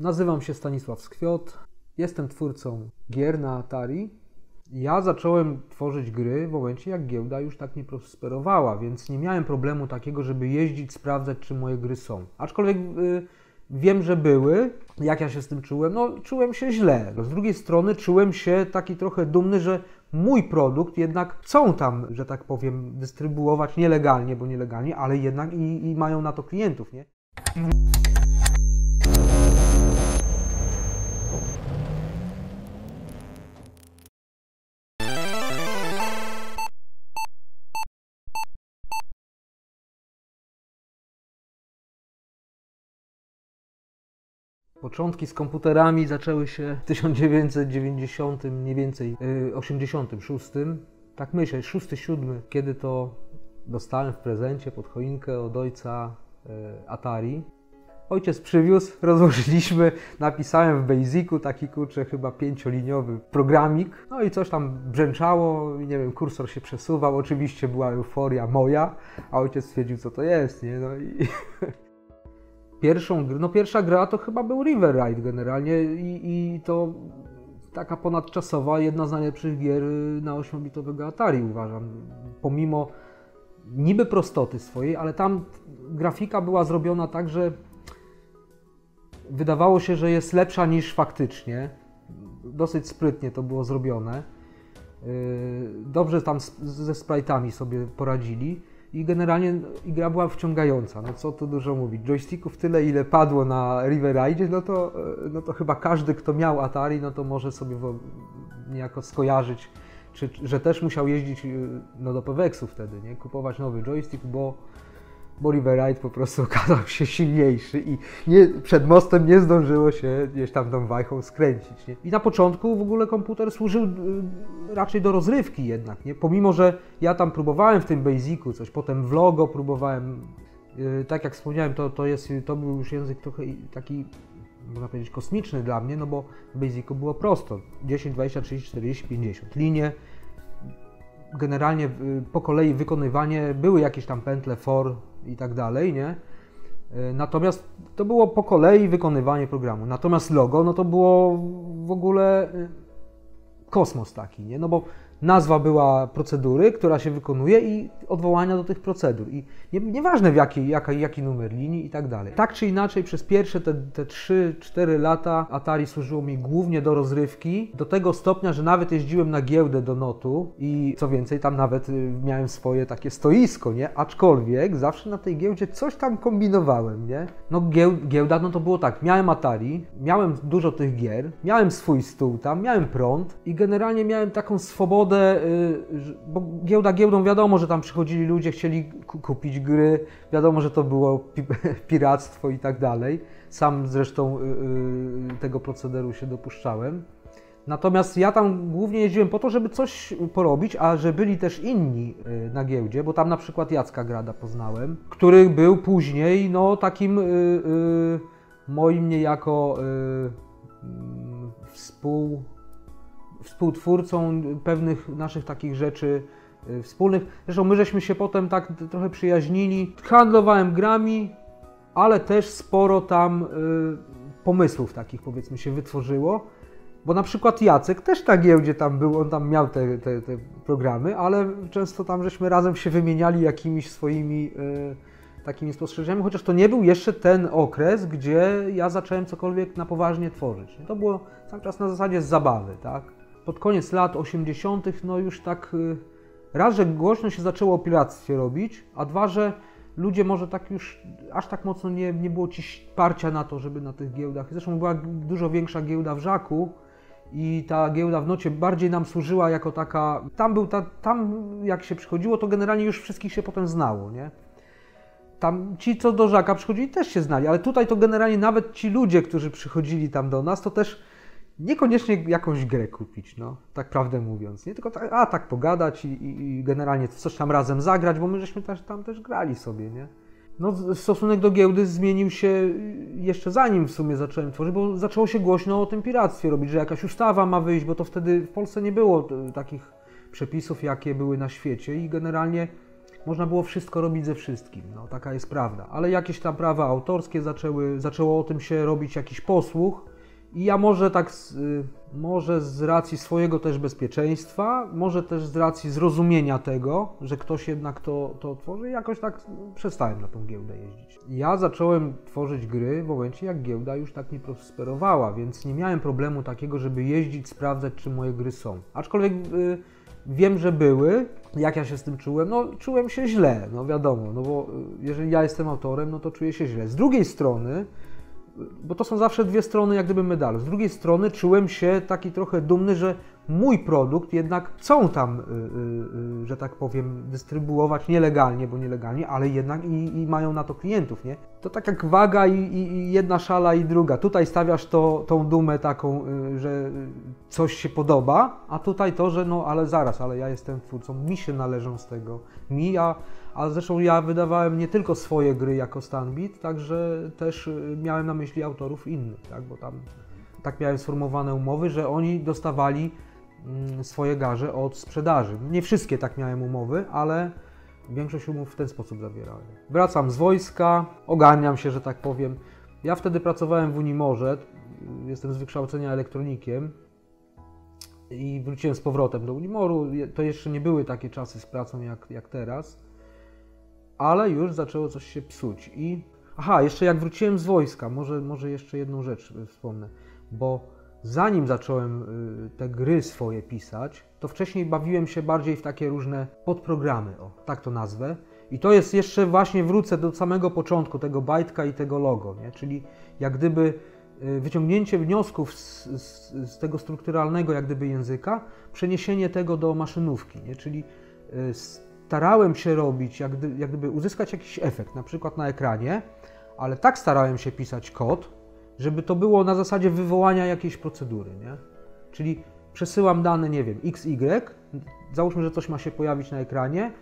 Nazywam się Stanisław Skwiot, jestem twórcą gier na Atari. Ja zacząłem tworzyć gry w momencie, jak giełda już tak nie prosperowała, więc nie miałem problemu takiego, żeby jeździć, sprawdzać, czy moje gry są. Aczkolwiek y, wiem, że były. Jak ja się z tym czułem? No, czułem się źle. Z drugiej strony czułem się taki trochę dumny, że mój produkt jednak chcą tam, że tak powiem, dystrybuować nielegalnie, bo nielegalnie, ale jednak i, i mają na to klientów, nie? Początki z komputerami zaczęły się w 1990, mniej więcej y, 86. Tak myślę, 6-7, kiedy to dostałem w prezencie pod choinkę od ojca y, Atari. Ojciec przywiózł, rozłożyliśmy, napisałem w Basicu taki kurczę chyba pięcioliniowy programik, no i coś tam brzęczało, nie wiem, kursor się przesuwał, oczywiście była euforia moja, a ojciec stwierdził co to jest, nie, no i pierwszą grę, no pierwsza gra to chyba był River Ride generalnie i, i to taka ponadczasowa, jedna z najlepszych gier na 8-bitowego Atari uważam. Pomimo niby prostoty swojej, ale tam grafika była zrobiona tak, że wydawało się, że jest lepsza niż faktycznie. Dosyć sprytnie to było zrobione. Dobrze tam ze sprite'ami sobie poradzili i generalnie gra była wciągająca. No co tu dużo mówić. Joysticków tyle, ile padło na River Ride, no to, no to chyba każdy, kto miał Atari, no to może sobie niejako skojarzyć, czy, że też musiał jeździć no, do Peweksu wtedy, nie? kupować nowy joystick, bo bo Riverite po prostu okazał się silniejszy i nie, przed mostem nie zdążyło się gdzieś tam tą wajchą skręcić. Nie? I na początku w ogóle komputer służył y, raczej do rozrywki jednak, nie? pomimo, że ja tam próbowałem w tym Basicu coś, potem w Logo próbowałem, y, tak jak wspomniałem, to, to, jest, to był już język trochę taki można powiedzieć kosmiczny dla mnie, no bo w Basicu było prosto, 10, 20, 30, 40, 50 linie, generalnie y, po kolei wykonywanie, były jakieś tam pętle for i tak dalej, nie? Y, natomiast to było po kolei wykonywanie programu. Natomiast logo, no to było w ogóle y, kosmos taki, nie? No bo nazwa była procedury, która się wykonuje i odwołania do tych procedur. I nie, nieważne w jaki, jaki, jaki numer linii i tak dalej. Tak czy inaczej, przez pierwsze te, te 3-4 lata Atari służyło mi głównie do rozrywki, do tego stopnia, że nawet jeździłem na giełdę do Notu i co więcej, tam nawet y, miałem swoje takie stoisko, nie? Aczkolwiek zawsze na tej giełdzie coś tam kombinowałem, nie? No giełda, no to było tak, miałem Atari, miałem dużo tych gier, miałem swój stół tam, miałem prąd i generalnie miałem taką swobodę Y, bo giełda giełdą wiadomo, że tam przychodzili ludzie, chcieli kupić gry, wiadomo, że to było pi piractwo i tak dalej. Sam zresztą y, y, tego procederu się dopuszczałem. Natomiast ja tam głównie jeździłem po to, żeby coś porobić, a że byli też inni na giełdzie, bo tam na przykład Jacka Grada poznałem, który był później no takim moim niejako mm, współ współtwórcą pewnych naszych takich rzeczy y, wspólnych. Zresztą my żeśmy się potem tak trochę przyjaźnili. Handlowałem grami, ale też sporo tam y, pomysłów takich powiedzmy się wytworzyło. Bo na przykład Jacek też na giełdzie tam był, on tam miał te, te, te programy, ale często tam żeśmy razem się wymieniali jakimiś swoimi y, takimi spostrzeżeniami, chociaż to nie był jeszcze ten okres, gdzie ja zacząłem cokolwiek na poważnie tworzyć. To było cały czas na zasadzie zabawy, tak? Pod koniec lat 80., no już tak y, raz, że głośno się zaczęło o piractwie robić, a dwa, że ludzie może tak już aż tak mocno nie, nie było ci parcia na to, żeby na tych giełdach. Zresztą była dużo większa giełda w Żaku i ta giełda w Nocie bardziej nam służyła jako taka. Tam był ta, tam jak się przychodziło, to generalnie już wszystkich się potem znało, nie? Tam ci, co do Żaka przychodzili, też się znali, ale tutaj to generalnie nawet ci ludzie, którzy przychodzili tam do nas, to też niekoniecznie jakąś grę kupić, no, tak prawdę mówiąc, nie tylko tak, a tak pogadać i, i, generalnie coś tam razem zagrać, bo my żeśmy też, tam też grali sobie, nie. No, stosunek do giełdy zmienił się jeszcze zanim w sumie zacząłem tworzyć, bo zaczęło się głośno o tym piractwie robić, że jakaś ustawa ma wyjść, bo to wtedy w Polsce nie było takich przepisów, jakie były na świecie i generalnie można było wszystko robić ze wszystkim, no taka jest prawda. Ale jakieś tam prawa autorskie zaczęły, zaczęło o tym się robić jakiś posłuch i ja może tak, y, może z racji swojego też bezpieczeństwa, może też z racji zrozumienia tego, że ktoś jednak to, to tworzy, jakoś tak przestałem na tą giełdę jeździć. Ja zacząłem tworzyć gry w momencie, jak giełda już tak nie prosperowała, więc nie miałem problemu takiego, żeby jeździć, sprawdzać, czy moje gry są. Aczkolwiek y, wiem, że były. Jak ja się z tym czułem? No, czułem się źle, no wiadomo, no bo y, jeżeli ja jestem autorem, no to czuję się źle. Z drugiej strony, bo to są zawsze dwie strony jak gdyby medalu. Z drugiej strony czułem się taki trochę dumny, że mój produkt jednak chcą tam, y, y, y, że tak powiem, dystrybuować nielegalnie, bo nielegalnie, ale jednak i, i mają na to klientów, nie? To tak jak waga i, i, jedna szala i druga. Tutaj stawiasz to, tą dumę taką, że coś się podoba, a tutaj to, że no ale zaraz, ale ja jestem twórcą, mi się należą z tego, mi, a a zresztą ja wydawałem nie tylko swoje gry jako Stanbit, także też miałem na myśli autorów innych, tak? bo tam tak miałem sformułowane umowy, że oni dostawali swoje garze od sprzedaży. Nie wszystkie tak miałem umowy, ale większość umów w ten sposób zawierałem. Wracam z wojska, ogarniam się, że tak powiem. Ja wtedy pracowałem w Unimorze, jestem z wykształcenia elektronikiem i wróciłem z powrotem do Unimoru. To jeszcze nie były takie czasy z pracą jak, jak teraz ale już zaczęło coś się psuć. I aha, jeszcze jak wróciłem z wojska, może, może jeszcze jedną rzecz wspomnę, bo zanim zacząłem y, te gry swoje pisać, to wcześniej bawiłem się bardziej w takie różne podprogramy, o, tak to nazwę. I to jest jeszcze właśnie, wrócę do samego początku tego bajtka i tego logo, nie? czyli jak gdyby y, wyciągnięcie wniosków z, z, z, tego strukturalnego jak gdyby języka, przeniesienie tego do maszynówki, nie? czyli y, starałem się robić, jak gdyby, jak gdyby uzyskać jakiś efekt, na przykład na ekranie, ale tak starałem się pisać kod, żeby to było na zasadzie wywołania jakiejś procedury, nie? Czyli przesyłam dane, nie wiem, XY, załóżmy, że coś ma się pojawić na ekranie,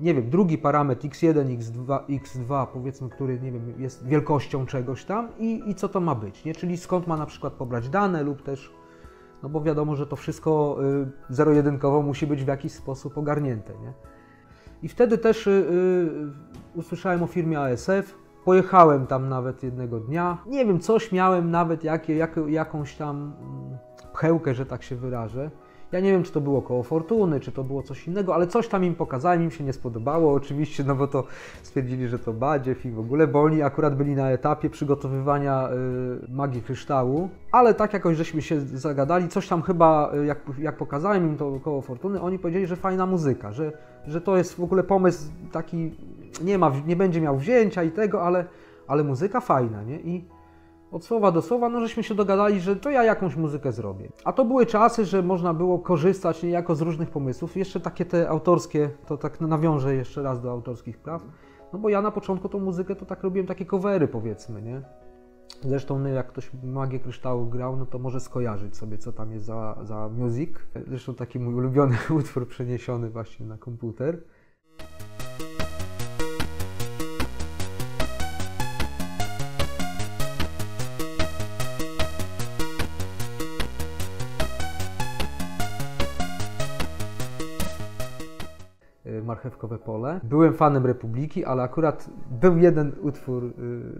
nie wiem, drugi parametr x1, x2, x2 powiedzmy, który, nie wiem, jest wielkością czegoś tam i, i co to ma być, nie? Czyli skąd ma na przykład pobrać dane lub też, no bo wiadomo, że to wszystko y, zero-jedynkowo musi być w jakiś sposób ogarnięte, nie? I wtedy też y, y, usłyszałem o firmie ASF. Pojechałem tam nawet jednego dnia. Nie wiem, coś miałem nawet, jakie, jak, jakąś tam mm, pchełkę, że tak się wyrażę. Ja nie wiem, czy to było koło Fortuny, czy to było coś innego, ale coś tam im pokazałem, im się nie spodobało oczywiście, no bo to stwierdzili, że to badziew i w ogóle, bo oni akurat byli na etapie przygotowywania y, magii kryształu, ale tak jakoś żeśmy się zagadali, coś tam chyba, y, jak, jak pokazałem im to koło Fortuny, oni powiedzieli, że fajna muzyka, że, że to jest w ogóle pomysł taki, nie ma, nie będzie miał wzięcia i tego, ale, ale muzyka fajna, nie? I od słowa do słowa, no żeśmy się dogadali, że to ja jakąś muzykę zrobię. A to były czasy, że można było korzystać niejako z różnych pomysłów. Jeszcze takie te autorskie, to tak nawiążę jeszcze raz do autorskich praw. No bo ja na początku tą muzykę to tak robiłem takie covery powiedzmy, nie? Zresztą no, jak ktoś Magię Kryształu grał, no to może skojarzyć sobie, co tam jest za, za music. Zresztą taki mój ulubiony utwór przeniesiony właśnie na komputer. Marchewkowe pole. Byłem fanem Republiki, ale akurat był jeden utwór y,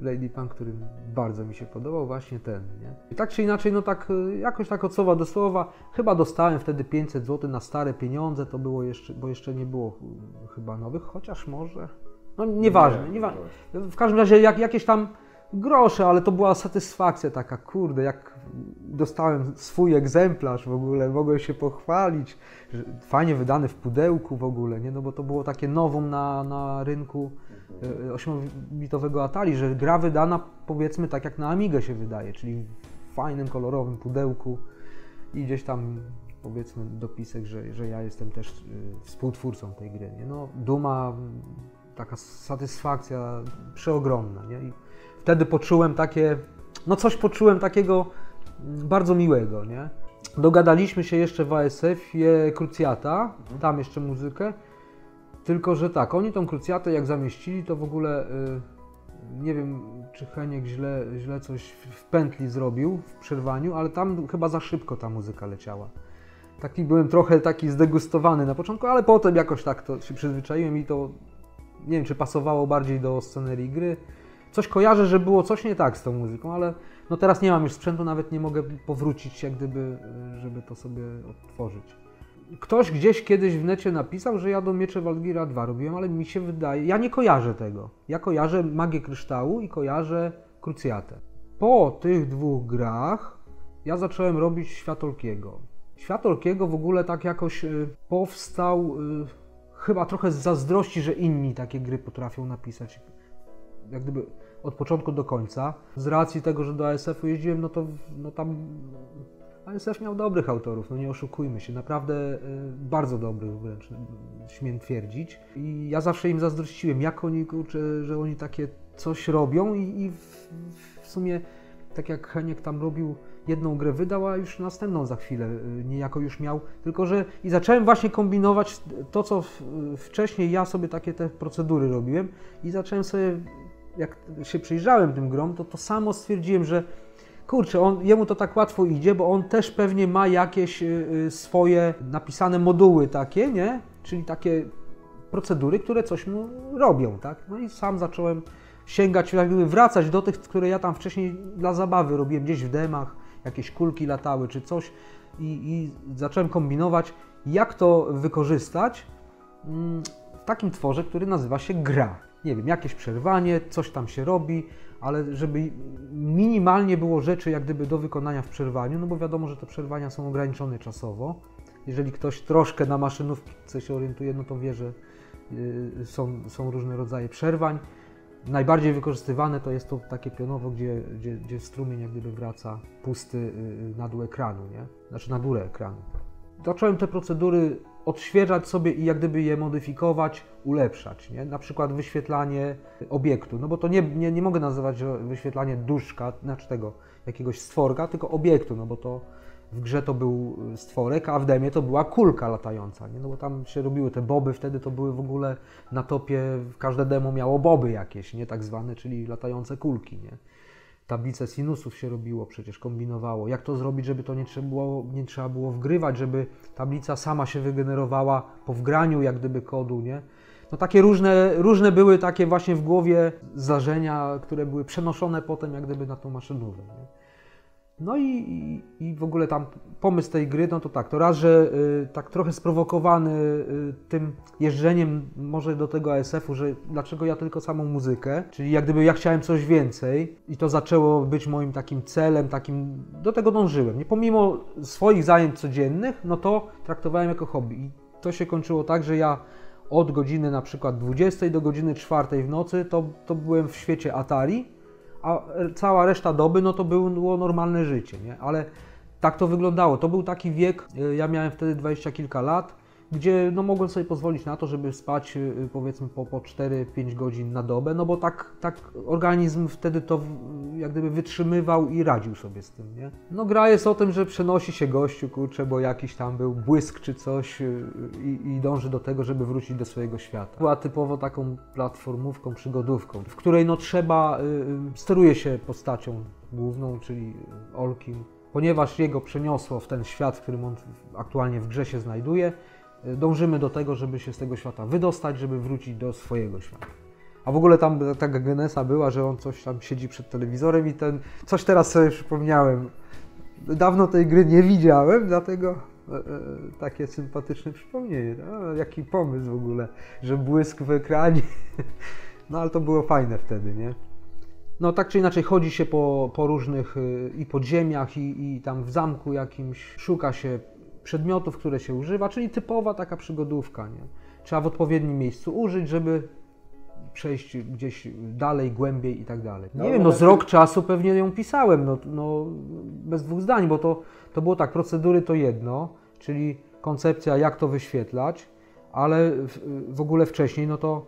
Lady Punk, który bardzo mi się podobał, właśnie ten. Nie? Tak czy inaczej, no tak y, jakoś tak od słowa do słowa, chyba dostałem wtedy 500 zł na stare pieniądze, to było jeszcze, bo jeszcze nie było y, chyba nowych, chociaż może. No nieważne, nie, nieważne. W każdym razie jak, jakieś tam grosze, ale to była satysfakcja taka, kurde, jak dostałem swój egzemplarz w ogóle, mogłem się pochwalić, fajnie wydany w pudełku w ogóle, nie? No bo to było takie nowum na, na rynku 8-bitowego e, Atari, że gra wydana powiedzmy tak jak na Amigę się wydaje, czyli w fajnym, kolorowym pudełku i gdzieś tam powiedzmy dopisek, że, że ja jestem też e, współtwórcą tej gry, nie? No duma, taka satysfakcja przeogromna, nie? I wtedy poczułem takie, no coś poczułem takiego bardzo miłego, nie? Dogadaliśmy się jeszcze w ASF-ie Krucjata, mhm. tam jeszcze muzykę, tylko że tak, oni tą Krucjatę jak zamieścili, to w ogóle y, nie wiem, czy Heniek źle, źle coś w pętli zrobił w przerwaniu, ale tam chyba za szybko ta muzyka leciała. Taki byłem trochę taki zdegustowany na początku, ale potem jakoś tak to się przyzwyczaiłem i to nie wiem, czy pasowało bardziej do scenerii gry. Coś kojarzę, że było coś nie tak z tą muzyką, ale no teraz nie mam już sprzętu, nawet nie mogę powrócić jak gdyby, żeby to sobie odtworzyć. Ktoś gdzieś kiedyś w necie napisał, że ja do Miecze Walgira 2 robiłem, ale mi się wydaje, ja nie kojarzę tego. Ja kojarzę Magię Kryształu i kojarzę Krucjatę. Po tych dwóch grach ja zacząłem robić Świat Olkiego. Świat Olkiego w ogóle tak jakoś y, powstał y, chyba trochę z zazdrości, że inni takie gry potrafią napisać. Jak gdyby od początku do końca. Z racji tego, że do ASF-u jeździłem, no to no tam ASF miał dobrych autorów, no nie oszukujmy się, naprawdę y, bardzo dobrych wręcz, śmiem twierdzić. I ja zawsze im zazdrościłem, jak oni, kurczę, że oni takie coś robią i, i w, w, sumie tak jak Heniek tam robił jedną grę wydał, a już następną za chwilę y, niejako już miał. Tylko, że i zacząłem właśnie kombinować to, co wcześniej ja sobie takie te procedury robiłem i zacząłem sobie, jak się przyjrzałem tym grom, to to samo stwierdziłem, że kurczę, on, jemu to tak łatwo idzie, bo on też pewnie ma jakieś y, swoje napisane moduły takie, nie? Czyli takie procedury, które coś mu robią, tak? No i sam zacząłem sięgać, jakby wracać do tych, które ja tam wcześniej dla zabawy robiłem gdzieś w demach, jakieś kulki latały czy coś i, i zacząłem kombinować, jak to wykorzystać mm, w takim tworze, który nazywa się gra. Nie wiem, jakieś przerwanie, coś tam się robi, ale żeby minimalnie było rzeczy jak gdyby do wykonania w przerwaniu, no bo wiadomo, że te przerwania są ograniczone czasowo. Jeżeli ktoś troszkę na maszynówce się orientuje, no to wie, że y, są, są różne rodzaje przerwań. Najbardziej wykorzystywane to jest to takie pionowo, gdzie, gdzie, gdzie strumień jak gdyby wraca pusty y, y, na dół ekranu, nie? Znaczy na górę ekranu. Zacząłem te procedury odświeżać sobie i jak gdyby je modyfikować, ulepszać, nie? Na przykład wyświetlanie obiektu, no bo to nie, nie, nie mogę nazywać wyświetlanie duszka, znaczy tego jakiegoś stworka, tylko obiektu, no bo to w grze to był stworek, a w demie to była kulka latająca, nie? no bo tam się robiły te boby, wtedy to były w ogóle na topie, każde demo miało boby jakieś, nie tak zwane, czyli latające kulki, nie? Tablice sinusów się robiło, przecież kombinowało. Jak to zrobić, żeby to nie trzeba było, nie trzeba było wgrywać, żeby tablica sama się wygenerowała po wgraniu jak gdyby kodu, nie? No takie różne, różne były takie właśnie w głowie zdarzenia, które były przenoszone potem jak gdyby na tą maszynówkę. No i, i, w ogóle tam pomysł tej gry, no to tak, to raz, że y, tak trochę sprowokowany y, tym jeżdżeniem może do tego ASF-u, że dlaczego ja tylko samą muzykę, czyli jak gdyby ja chciałem coś więcej i to zaczęło być moim takim celem, takim, do tego dążyłem. Nie pomimo swoich zajęć codziennych, no to traktowałem jako hobby. I to się kończyło tak, że ja od godziny na przykład 20 do godziny 4 w nocy to, to byłem w świecie Atari, a cała reszta doby no to było normalne życie, nie? Ale tak to wyglądało. To był taki wiek, y, ja miałem wtedy dwadzieścia kilka lat, gdzie no, mogłem sobie pozwolić na to, żeby spać y, powiedzmy po, po 4-5 godzin na dobę, no bo tak, tak organizm wtedy to jak gdyby wytrzymywał i radził sobie z tym, nie? No gra jest o tym, że przenosi się gościu, kurczę, bo jakiś tam był błysk czy coś y, i, i dąży do tego, żeby wrócić do swojego świata. Była typowo taką platformówką, przygodówką, w której no trzeba, y, steruje się postacią główną, czyli Olkim, ponieważ jego przeniosło w ten świat, w którym on aktualnie w grze się znajduje, dążymy do tego, żeby się z tego świata wydostać, żeby wrócić do swojego świata. A w ogóle tam taka genesa była, że on coś tam siedzi przed telewizorem i ten. Coś teraz sobie przypomniałem. Dawno tej gry nie widziałem, dlatego e, e, takie sympatyczne przypomnienie. No, jaki pomysł w ogóle, że błysk w ekranie. No ale to było fajne wtedy, nie? No tak czy inaczej chodzi się po, po różnych y, i podziemiach, i, i tam w zamku jakimś, szuka się przedmiotów, które się używa, czyli typowa taka przygodówka. Nie? Trzeba w odpowiednim miejscu użyć, żeby przejść gdzieś dalej, głębiej i tak dalej. Nie no, wiem, no z rok czasu pewnie ją pisałem, no, no bez dwóch zdań, bo to, to było tak, procedury to jedno, czyli koncepcja jak to wyświetlać, ale w, w ogóle wcześniej, no to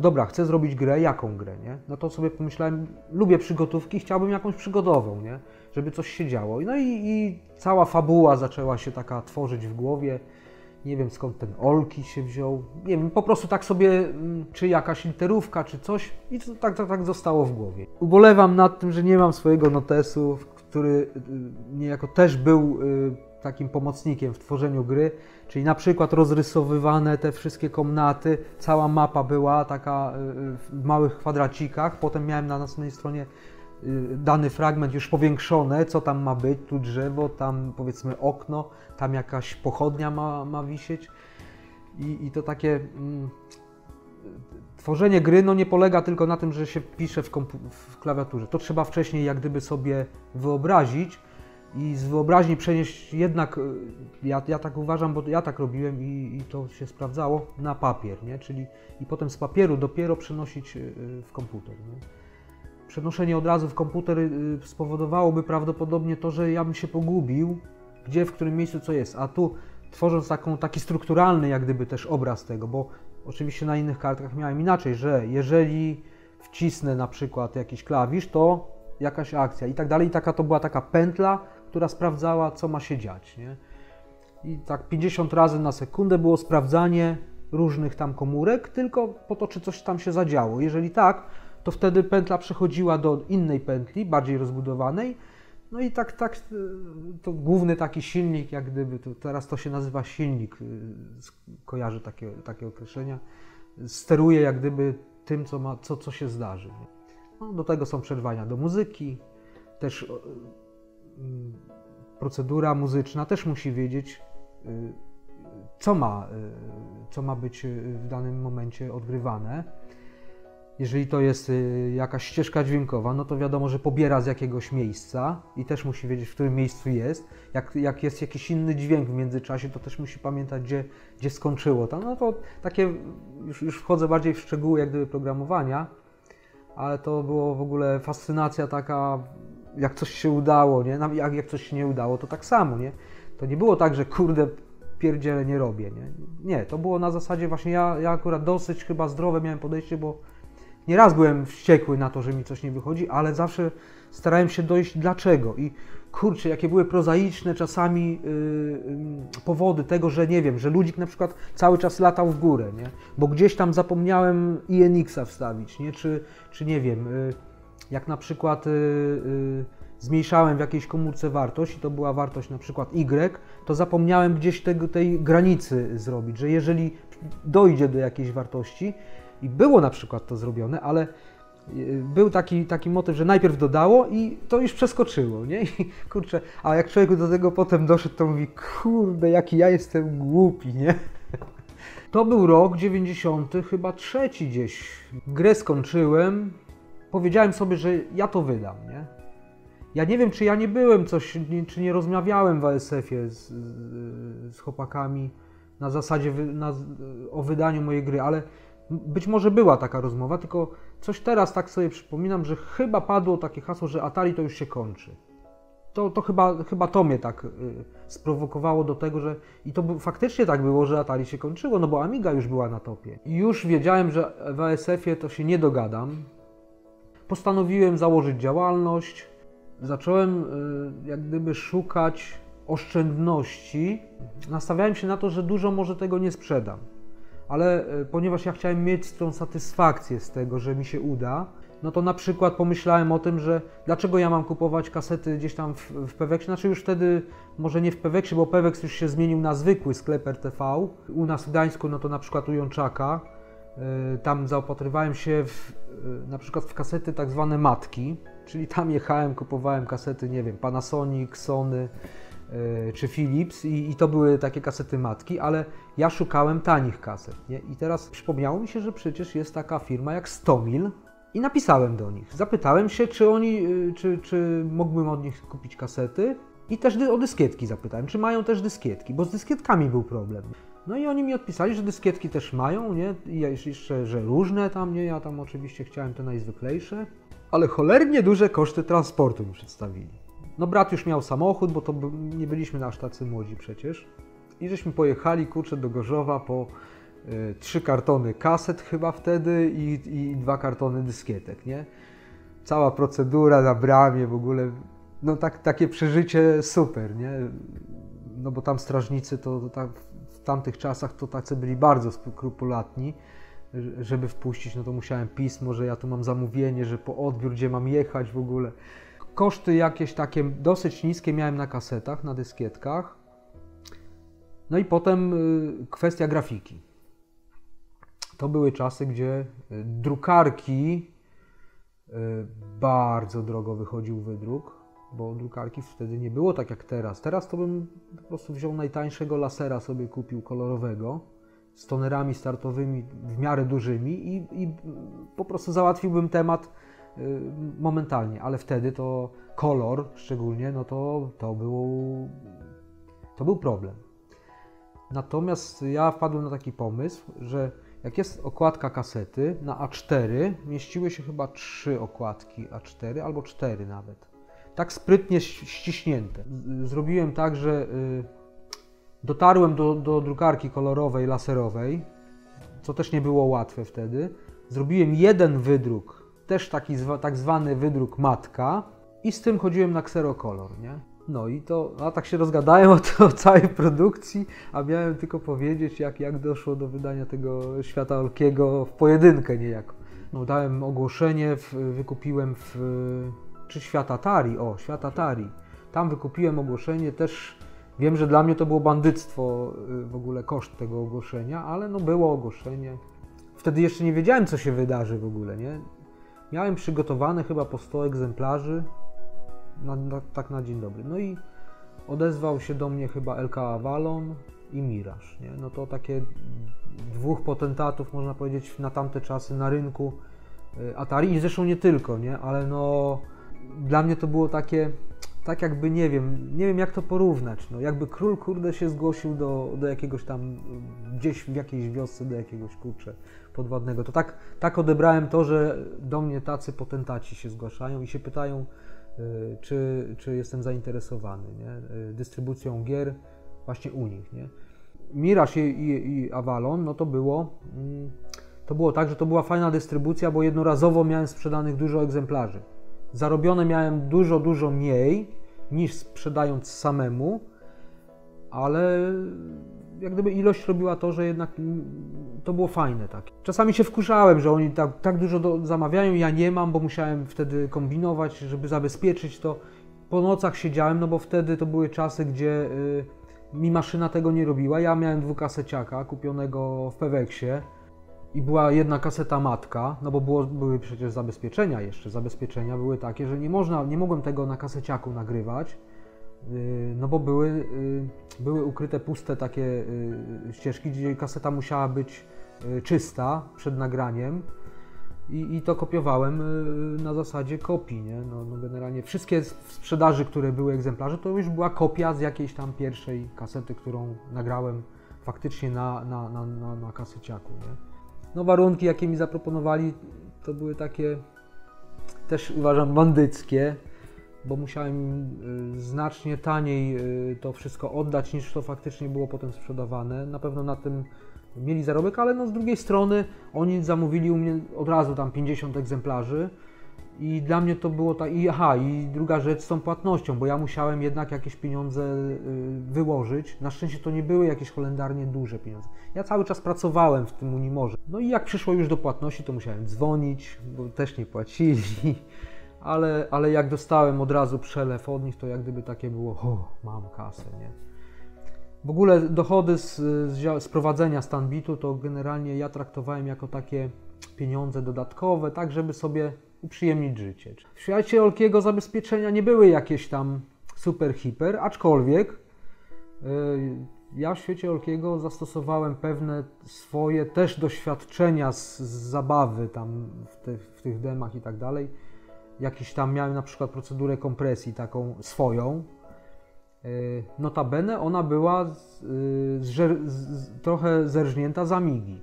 dobra, chcę zrobić grę, jaką grę, nie? No to sobie pomyślałem, lubię przygotówki, chciałbym jakąś przygodową, nie? Żeby coś się działo. No i, i cała fabuła zaczęła się taka tworzyć w głowie. Nie wiem skąd ten Olki się wziął. Nie wiem, po prostu tak sobie, mm, czy jakaś literówka, czy coś. I to tak, tak, tak zostało w głowie. Ubolewam nad tym, że nie mam swojego notesu, który y, niejako też był y, takim pomocnikiem w tworzeniu gry, czyli na przykład rozrysowywane te wszystkie komnaty, cała mapa była taka w małych kwadracikach, potem miałem na następnej stronie dany fragment już powiększone, co tam ma być, tu drzewo, tam powiedzmy okno, tam jakaś pochodnia ma, ma wisieć i, i to takie... Mm, tworzenie gry no, nie polega tylko na tym, że się pisze w, w, klawiaturze. To trzeba wcześniej jak gdyby sobie wyobrazić i z wyobraźni przenieść jednak, y, ja, ja tak uważam, bo ja tak robiłem i, i, to się sprawdzało, na papier, nie? czyli i potem z papieru dopiero przenosić y, y, w komputer. Nie? Przenoszenie od razu w komputer spowodowałoby prawdopodobnie to, że ja bym się pogubił, gdzie, w którym miejscu co jest, a tu tworząc taką, taki strukturalny jak gdyby też obraz tego, bo Oczywiście na innych kartkach miałem inaczej, że jeżeli wcisnę na przykład jakiś klawisz, to jakaś akcja i tak dalej. I taka to była taka pętla, która sprawdzała, co ma się dziać. Nie? I tak 50 razy na sekundę było sprawdzanie różnych tam komórek, tylko po to, czy coś tam się zadziało. Jeżeli tak, to wtedy pętla przechodziła do innej pętli, bardziej rozbudowanej, no i tak, tak, to główny taki silnik, jak gdyby, to teraz to się nazywa silnik, y, kojarzy takie, takie określenia, steruje jak gdyby tym, co, ma, co, co się zdarzy. No, do tego są przerwania do muzyki, też y, procedura muzyczna też musi wiedzieć, y, co ma, co ma być w danym momencie odgrywane. Jeżeli to jest y, jakaś ścieżka dźwiękowa, no to wiadomo, że pobiera z jakiegoś miejsca i też musi wiedzieć, w którym miejscu jest. Jak, jak jest jakiś inny dźwięk w międzyczasie, to też musi pamiętać, gdzie, gdzie skończyło. No to takie, już, już wchodzę bardziej w szczegóły jak gdyby programowania, ale to było w ogóle fascynacja taka, jak coś się udało, nie? Jak, jak coś się nie udało, to tak samo, nie? To nie było tak, że kurde, pierdziele nie robię, nie? Nie, to było na zasadzie właśnie, ja, ja akurat dosyć chyba zdrowe miałem podejście, bo Nieraz byłem wściekły na to, że mi coś nie wychodzi, ale zawsze starałem się dojść dlaczego. I kurczę, jakie były prozaiczne czasami yy, powody tego, że nie wiem, że ludzik na przykład cały czas latał w górę, nie? Bo gdzieś tam zapomniałem INX-a wstawić, nie? Czy, czy nie wiem, yy, jak na przykład y, y, zmniejszałem w jakiejś komórce wartość i to była wartość na przykład Y, to zapomniałem gdzieś tego, tej granicy zrobić, że jeżeli dojdzie do jakiejś wartości, i było na przykład to zrobione, ale y, był taki, taki motyw, że najpierw dodało i to już przeskoczyło, nie? I kurczę, a jak człowiek do tego potem doszedł, to mówi, kurde, jaki ja jestem głupi, nie? To był rok 90, chyba trzeci gdzieś. Grę skończyłem, powiedziałem sobie, że ja to wydam, nie? Ja nie wiem, czy ja nie byłem coś, czy nie rozmawiałem w ASF-ie z, z, chłopakami na zasadzie na, o wydaniu mojej gry, ale być może była taka rozmowa, tylko coś teraz tak sobie przypominam, że chyba padło takie hasło, że Atari to już się kończy. To, to chyba, chyba to mnie tak y, sprowokowało do tego, że i to faktycznie tak było, że Atari się kończyło, no bo Amiga już była na topie. I już wiedziałem, że w ASF-ie to się nie dogadam. Postanowiłem założyć działalność. Zacząłem y, jak gdyby szukać oszczędności. Nastawiałem się na to, że dużo może tego nie sprzedam ale e, ponieważ ja chciałem mieć tą satysfakcję z tego, że mi się uda, no to na przykład pomyślałem o tym, że dlaczego ja mam kupować kasety gdzieś tam w, w Peweksie, znaczy już wtedy może nie w Peweksie, bo Peweks już się zmienił na zwykły sklep RTV. U nas w Gdańsku, no to na przykład u Jączaka, e, tam zaopatrywałem się w, e, na przykład w kasety tak zwane matki, czyli tam jechałem, kupowałem kasety, nie wiem, Panasonic, Sony, czy Philips i, i, to były takie kasety matki, ale ja szukałem tanich kaset. Nie? I teraz przypomniało mi się, że przecież jest taka firma jak Stomil i napisałem do nich. Zapytałem się, czy oni, e, czy, czy mógłbym od nich kupić kasety i też o dyskietki zapytałem, czy mają też dyskietki, bo z dyskietkami był problem. No i oni mi odpisali, że dyskietki też mają, nie? I jeszcze, że różne tam, nie? Ja tam oczywiście chciałem te najzwyklejsze, ale cholernie duże koszty transportu mi przedstawili. No brat już miał samochód, bo to nie byliśmy aż tacy młodzi przecież. I żeśmy pojechali, kurczę, do Gorzowa po y, trzy kartony kaset chyba wtedy i, i dwa kartony dyskietek, nie? Cała procedura na bramie w ogóle, no tak, takie przeżycie super, nie? No bo tam strażnicy to, to tak, w tamtych czasach to tacy byli bardzo skrupulatni, żeby wpuścić, no to musiałem pismo, że ja tu mam zamówienie, że po odbiór, gdzie mam jechać w ogóle. Koszty jakieś takie dosyć niskie miałem na kasetach, na dyskietkach. No i potem y, kwestia grafiki. To były czasy, gdzie y, drukarki y, bardzo drogo wychodził wydruk, bo drukarki wtedy nie było tak jak teraz. Teraz to bym po prostu wziął najtańszego lasera sobie kupił kolorowego z tonerami startowymi w miarę dużymi i, i po prostu załatwiłbym temat momentalnie, ale wtedy to kolor szczególnie, no to, to, był, to był problem. Natomiast ja wpadłem na taki pomysł, że jak jest okładka kasety na A4, mieściły się chyba trzy okładki A4 albo cztery nawet. Tak sprytnie ściśnięte. Zrobiłem tak, że y, dotarłem do, do drukarki kolorowej, laserowej, co też nie było łatwe wtedy. Zrobiłem jeden wydruk, też taki zwa, tak zwany wydruk matka i z tym chodziłem na kserokolor, nie? No i to, a tak się rozgadałem o, o całej produkcji, a miałem tylko powiedzieć, jak, jak doszło do wydania tego Świata Olkiego w pojedynkę niejako. No, dałem ogłoszenie, w, wykupiłem w, czy Świata Tari, o, Świata Tari. Tam wykupiłem ogłoszenie, też wiem, że dla mnie to było bandyctwo y, w ogóle koszt tego ogłoszenia, ale no było ogłoszenie. Wtedy jeszcze nie wiedziałem, co się wydarzy w ogóle, nie? Miałem przygotowane chyba po 100 egzemplarzy, na, na, tak na dzień dobry. No i odezwał się do mnie chyba LK Avalon i Mirage. Nie? No to takie dwóch potentatów, można powiedzieć, na tamte czasy na rynku y, Atari i zresztą nie tylko, nie? ale no dla mnie to było takie, tak jakby, nie wiem, nie wiem jak to porównać, no jakby król kurde się zgłosił do, do jakiegoś tam, gdzieś w jakiejś wiosce, do jakiegoś kurcze podwodnego. To tak, tak odebrałem to, że do mnie tacy potentaci się zgłaszają i się pytają, Y, czy, czy jestem zainteresowany nie? Y, dystrybucją gier właśnie u nich. Nie? Mirage i, i, i Avalon, no to było, mm, to było tak, że to była fajna dystrybucja, bo jednorazowo miałem sprzedanych dużo egzemplarzy. Zarobione miałem dużo, dużo mniej niż sprzedając samemu, ale jak gdyby ilość robiła to, że jednak to było fajne. Tak. Czasami się wkurzałem, że oni tak, tak dużo do, zamawiają, ja nie mam, bo musiałem wtedy kombinować, żeby zabezpieczyć to. Po nocach siedziałem, no bo wtedy to były czasy, gdzie y, mi maszyna tego nie robiła. Ja miałem dwukaseciaka kupionego w Peweksie i była jedna kaseta matka, no bo było, były przecież zabezpieczenia jeszcze. Zabezpieczenia były takie, że nie można, nie mogłem tego na kaseciaku nagrywać no bo były, y, były ukryte puste takie y, ścieżki, gdzie kaseta musiała być czysta przed nagraniem i, i to kopiowałem na zasadzie kopii, nie? No, no generalnie wszystkie w sprzedaży, które były egzemplarze, to już była kopia z jakiejś tam pierwszej kasety, którą nagrałem faktycznie na, na, na, na, na kaseciaku, nie? No warunki, jakie mi zaproponowali, to były takie też uważam bandyckie, bo musiałem y, znacznie taniej y, to wszystko oddać niż to faktycznie było potem sprzedawane. Na pewno na tym mieli zarobek, ale no z drugiej strony oni zamówili u mnie od razu tam 50 egzemplarzy i dla mnie to było tak, i aha, i druga rzecz z tą płatnością, bo ja musiałem jednak jakieś pieniądze y, wyłożyć. Na szczęście to nie były jakieś holendarnie duże pieniądze. Ja cały czas pracowałem w tym Unimorze. No i jak przyszło już do płatności, to musiałem dzwonić, bo też nie płacili ale, ale jak dostałem od razu przelew od nich, to jak gdyby takie było, o, mam kasę, nie? W ogóle dochody z, z, z prowadzenia Stanbitu to generalnie ja traktowałem jako takie pieniądze dodatkowe, tak żeby sobie uprzyjemnić życie. W świecie Olkiego zabezpieczenia nie były jakieś tam super hiper, aczkolwiek yy, ja w świecie Olkiego zastosowałem pewne swoje też doświadczenia z, z zabawy tam w, te, w tych demach i tak dalej jakiś tam miałem na przykład procedurę kompresji taką swoją. E, notabene ona była z, z, z, trochę zerżnięta za migi.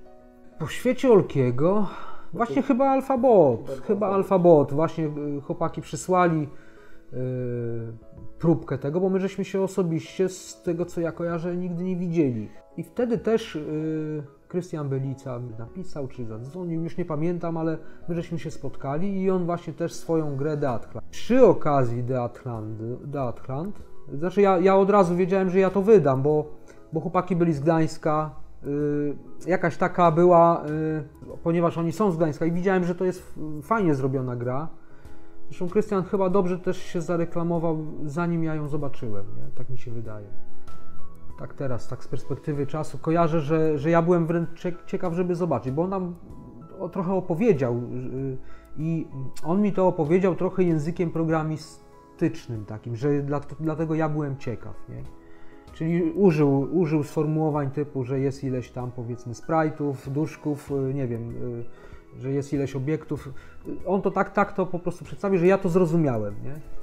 Po świecie Olkiego właśnie chyba Alfabot, chyba Alfabot, właśnie e, chłopaki przysłali yy, próbkę tego, bo my żeśmy się osobiście z tego co ja kojarzę nigdy nie widzieli. I wtedy też yy, Krystian Belica napisał czy zadzwonił, już nie pamiętam, ale my żeśmy się spotkali i on właśnie też swoją grę The Atlant. Przy okazji The Atlant znaczy ja, ja od razu wiedziałem, że ja to wydam, bo, bo chłopaki byli z Gdańska, yy, jakaś taka była, yy, ponieważ oni są z Gdańska i widziałem, że to jest fajnie zrobiona gra. Zresztą Krystian chyba dobrze też się zareklamował, zanim ja ją zobaczyłem, nie? tak mi się wydaje. Tak teraz, tak z perspektywy czasu, kojarzę, że, że ja byłem wręcz ciekaw, żeby zobaczyć, bo on nam trochę opowiedział y, i on mi to opowiedział trochę językiem programistycznym takim, że dlatego ja byłem ciekaw, nie? Czyli użył, użył sformułowań typu, że jest ileś tam powiedzmy sprite'ów, duszków, y, nie wiem, y, że jest ileś obiektów. On to tak, tak to po prostu przedstawił, że ja to zrozumiałem, nie?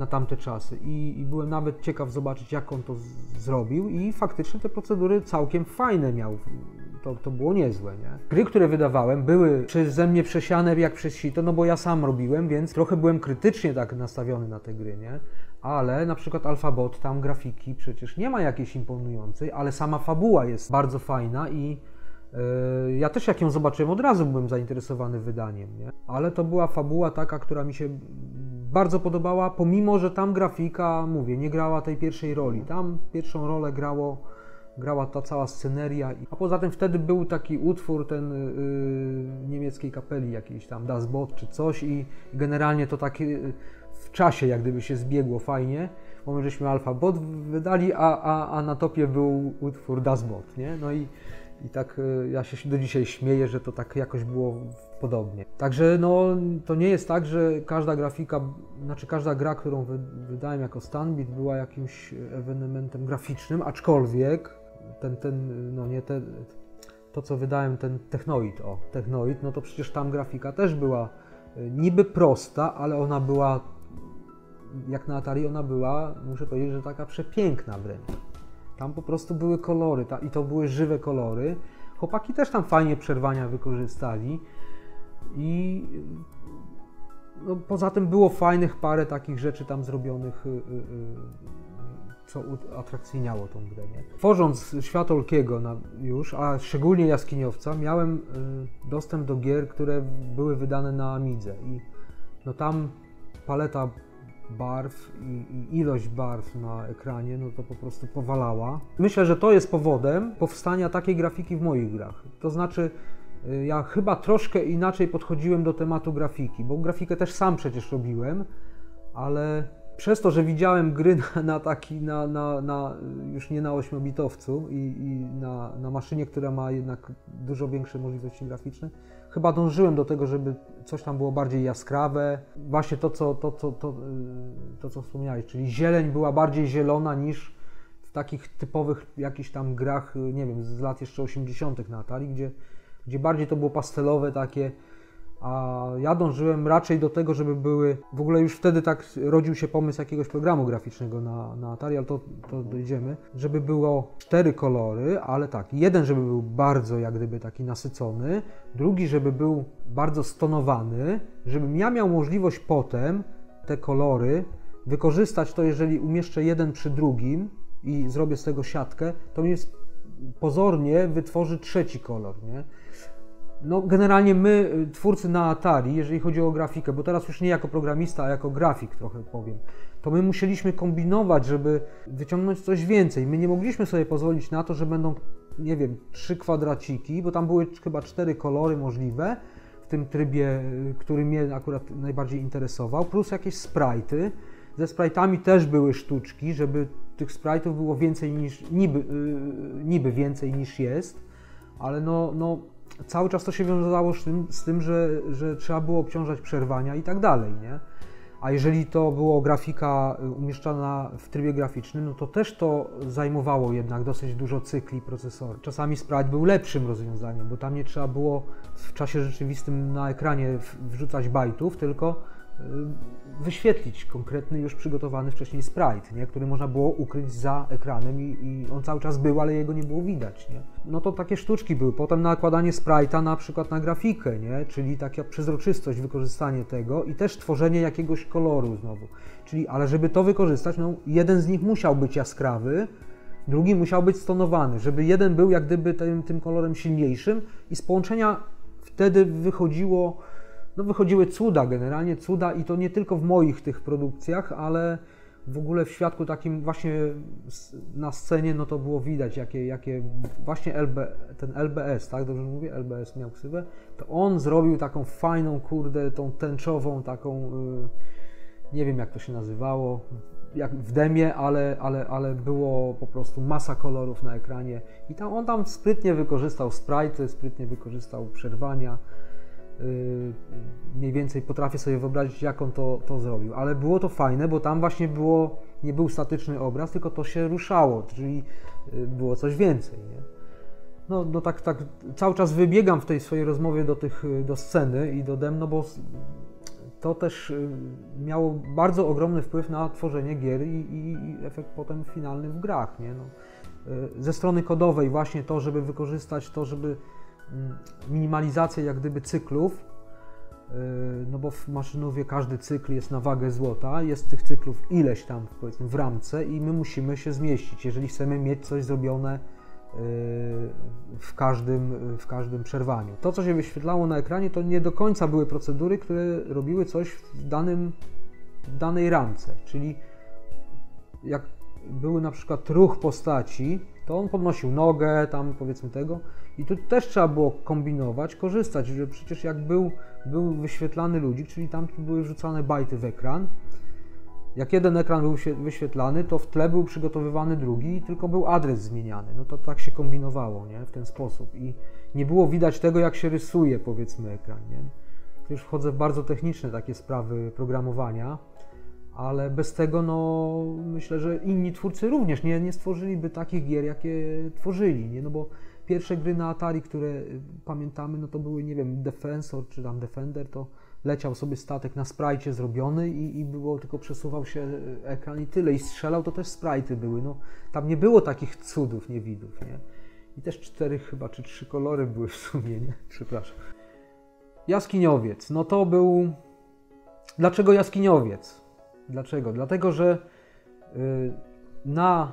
Na tamte czasy I, i, byłem nawet ciekaw zobaczyć, jak on to z, zrobił i faktycznie te procedury całkiem fajne miał. To, to było niezłe, nie? Gry, które wydawałem, były przeze mnie przesiane jak przez sito, no bo ja sam robiłem, więc trochę byłem krytycznie tak nastawiony na te gry, nie? Ale na przykład Alphabot, tam grafiki przecież nie ma jakiejś imponującej, ale sama fabuła jest bardzo fajna i yy, ja też jak ją zobaczyłem, od razu byłem zainteresowany wydaniem, nie? Ale to była fabuła taka, która mi się bardzo podobała, pomimo, że tam grafika, mówię, nie grała tej pierwszej roli. Tam pierwszą rolę grało, grała ta cała sceneria. A poza tym wtedy był taki utwór ten yy, niemieckiej kapeli jakiejś tam, Das Boot czy coś i generalnie to takie y, w czasie jak gdyby się zbiegło fajnie, bo my żeśmy Alpha Bot wydali, a, a, a na topie był utwór Das Bot, nie? No i, i tak y, ja się do dzisiaj śmieję, że to tak jakoś było podobnie. Także no, to nie jest tak, że każda grafika, znaczy każda gra, którą wydałem jako Stanbit była jakimś ewenementem graficznym, aczkolwiek ten, ten no nie te, to co wydałem, ten Technoid, o, Technoid, no to przecież tam grafika też była y, niby prosta, ale ona była, jak na Atari ona była, muszę powiedzieć, że taka przepiękna wręcz. Tam po prostu były kolory ta, i to były żywe kolory. Chłopaki też tam fajnie przerwania wykorzystali. I no, poza tym było fajnych parę takich rzeczy tam zrobionych, y, y, y, co atrakcyjniało tą grę. Nie? Tworząc świat Olkiego już, a szczególnie Jaskiniowca, miałem dostęp do gier, które były wydane na Amidze i no tam paleta barw i, i, ilość barw na ekranie, no to po prostu powalała. Myślę, że to jest powodem powstania takiej grafiki w moich grach. To znaczy, ja chyba troszkę inaczej podchodziłem do tematu grafiki, bo grafikę też sam przecież robiłem, ale przez to, że widziałem gry na, na taki, na, na, na, już nie na 8-bitowcu i, i na, na maszynie, która ma jednak dużo większe możliwości graficzne, chyba dążyłem do tego, żeby coś tam było bardziej jaskrawe. Właśnie to, co, to, to, to, y, to, co wspomniałeś, czyli zieleń była bardziej zielona niż w takich typowych jakichś tam grach, nie wiem, z lat jeszcze 80. na Atari, gdzie gdzie bardziej to było pastelowe takie, a ja dążyłem raczej do tego, żeby były, w ogóle już wtedy tak rodził się pomysł jakiegoś programu graficznego na, na Atari, ale to, to dojdziemy, żeby było cztery kolory, ale tak, jeden, żeby był bardzo jak gdyby taki nasycony, drugi, żeby był bardzo stonowany, żebym ja miał możliwość potem te kolory wykorzystać to, jeżeli umieszczę jeden przy drugim i zrobię z tego siatkę, to mi pozornie wytworzy trzeci kolor, nie? No, generalnie my, y, twórcy na Atari, jeżeli chodzi o grafikę, bo teraz już nie jako programista, a jako grafik trochę powiem, to my musieliśmy kombinować, żeby wyciągnąć coś więcej. My nie mogliśmy sobie pozwolić na to, że będą, nie wiem, trzy kwadraciki, bo tam były chyba cztery kolory możliwe w tym trybie, y, który mnie akurat najbardziej interesował, plus jakieś sprite'y. Ze sprite'ami też były sztuczki, żeby tych sprite'ów było więcej niż, niby, yy, niby więcej niż jest, ale no, no cały czas to się wiązało z tym, z tym że, że trzeba było obciążać przerwania i tak dalej, nie? A jeżeli to było grafika y, umieszczana w trybie graficznym, no to też to zajmowało jednak dosyć dużo cykli procesoru. Czasami Sprite był lepszym rozwiązaniem, bo tam nie trzeba było w czasie rzeczywistym na ekranie wrzucać bajtów, tylko wyświetlić konkretny, już przygotowany wcześniej sprite, nie? który można było ukryć za ekranem i, i, on cały czas był, ale jego nie było widać. Nie? No to takie sztuczki były. Potem nakładanie sprite'a na przykład na grafikę, nie? czyli taka przezroczystość, wykorzystanie tego i też tworzenie jakiegoś koloru znowu. Czyli, ale żeby to wykorzystać, no jeden z nich musiał być jaskrawy, drugi musiał być stonowany, żeby jeden był jak gdyby tym, tym kolorem silniejszym i z połączenia wtedy wychodziło no wychodziły cuda, generalnie cuda i to nie tylko w moich tych produkcjach, ale w ogóle w świadku takim właśnie na scenie, no to było widać, jakie, jakie właśnie LB, ten LBS, tak, dobrze mówię, LBS miał ksywę, to on zrobił taką fajną, kurde, tą tęczową, taką, y, nie wiem jak to się nazywało, jak w demie, ale, ale, ale było po prostu masa kolorów na ekranie. I tam, on tam sprytnie wykorzystał sprite, sprytnie wykorzystał przerwania. Yy, mniej więcej potrafię sobie wyobrazić, jak on to, to zrobił, ale było to fajne, bo tam właśnie było, nie był statyczny obraz, tylko to się ruszało, czyli yy, było coś więcej. Nie? No, no tak, tak cały czas wybiegam w tej swojej rozmowie do, tych, do sceny i do dem, no bo to też y, miało bardzo ogromny wpływ na tworzenie gier i, i, i efekt potem finalny w grach. Nie? No, y, ze strony kodowej właśnie to, żeby wykorzystać to, żeby mm, minimalizację jak gdyby cyklów, y, no bo w maszynowie każdy cykl jest na wagę złota, jest tych cyklów ileś tam powiedzmy w ramce i my musimy się zmieścić, jeżeli chcemy mieć coś zrobione w każdym, w każdym przerwaniu. To, co się wyświetlało na ekranie, to nie do końca były procedury, które robiły coś w, danym, w danej ramce. Czyli jak były na przykład ruch postaci, to on podnosił nogę, tam powiedzmy tego, i tu też trzeba było kombinować, korzystać, że przecież jak był, był wyświetlany ludzik, czyli tam były wrzucane bajty w ekran, jak jeden ekran był wyświetlany, to w tle był przygotowywany drugi, tylko był adres zmieniany. No to tak się kombinowało, nie? W ten sposób. I nie było widać tego, jak się rysuje, powiedzmy, ekran, nie? To już wchodzę w bardzo techniczne takie sprawy programowania, ale bez tego, no, myślę, że inni twórcy również nie, nie stworzyliby takich gier, jakie tworzyli, nie? No bo pierwsze gry na Atari, które pamiętamy, no to były, nie wiem, Defensor czy tam Defender, to leciał sobie statek na sprajcie zrobiony i, i było tylko przesuwał się ekran i tyle. I strzelał, to też sprajty były. No, tam nie było takich cudów, niewidów, nie? I też cztery chyba, czy trzy kolory były w sumie, nie? Przepraszam. Jaskiniowiec. No to był... Dlaczego jaskiniowiec? Dlaczego? Dlatego, że yy, na,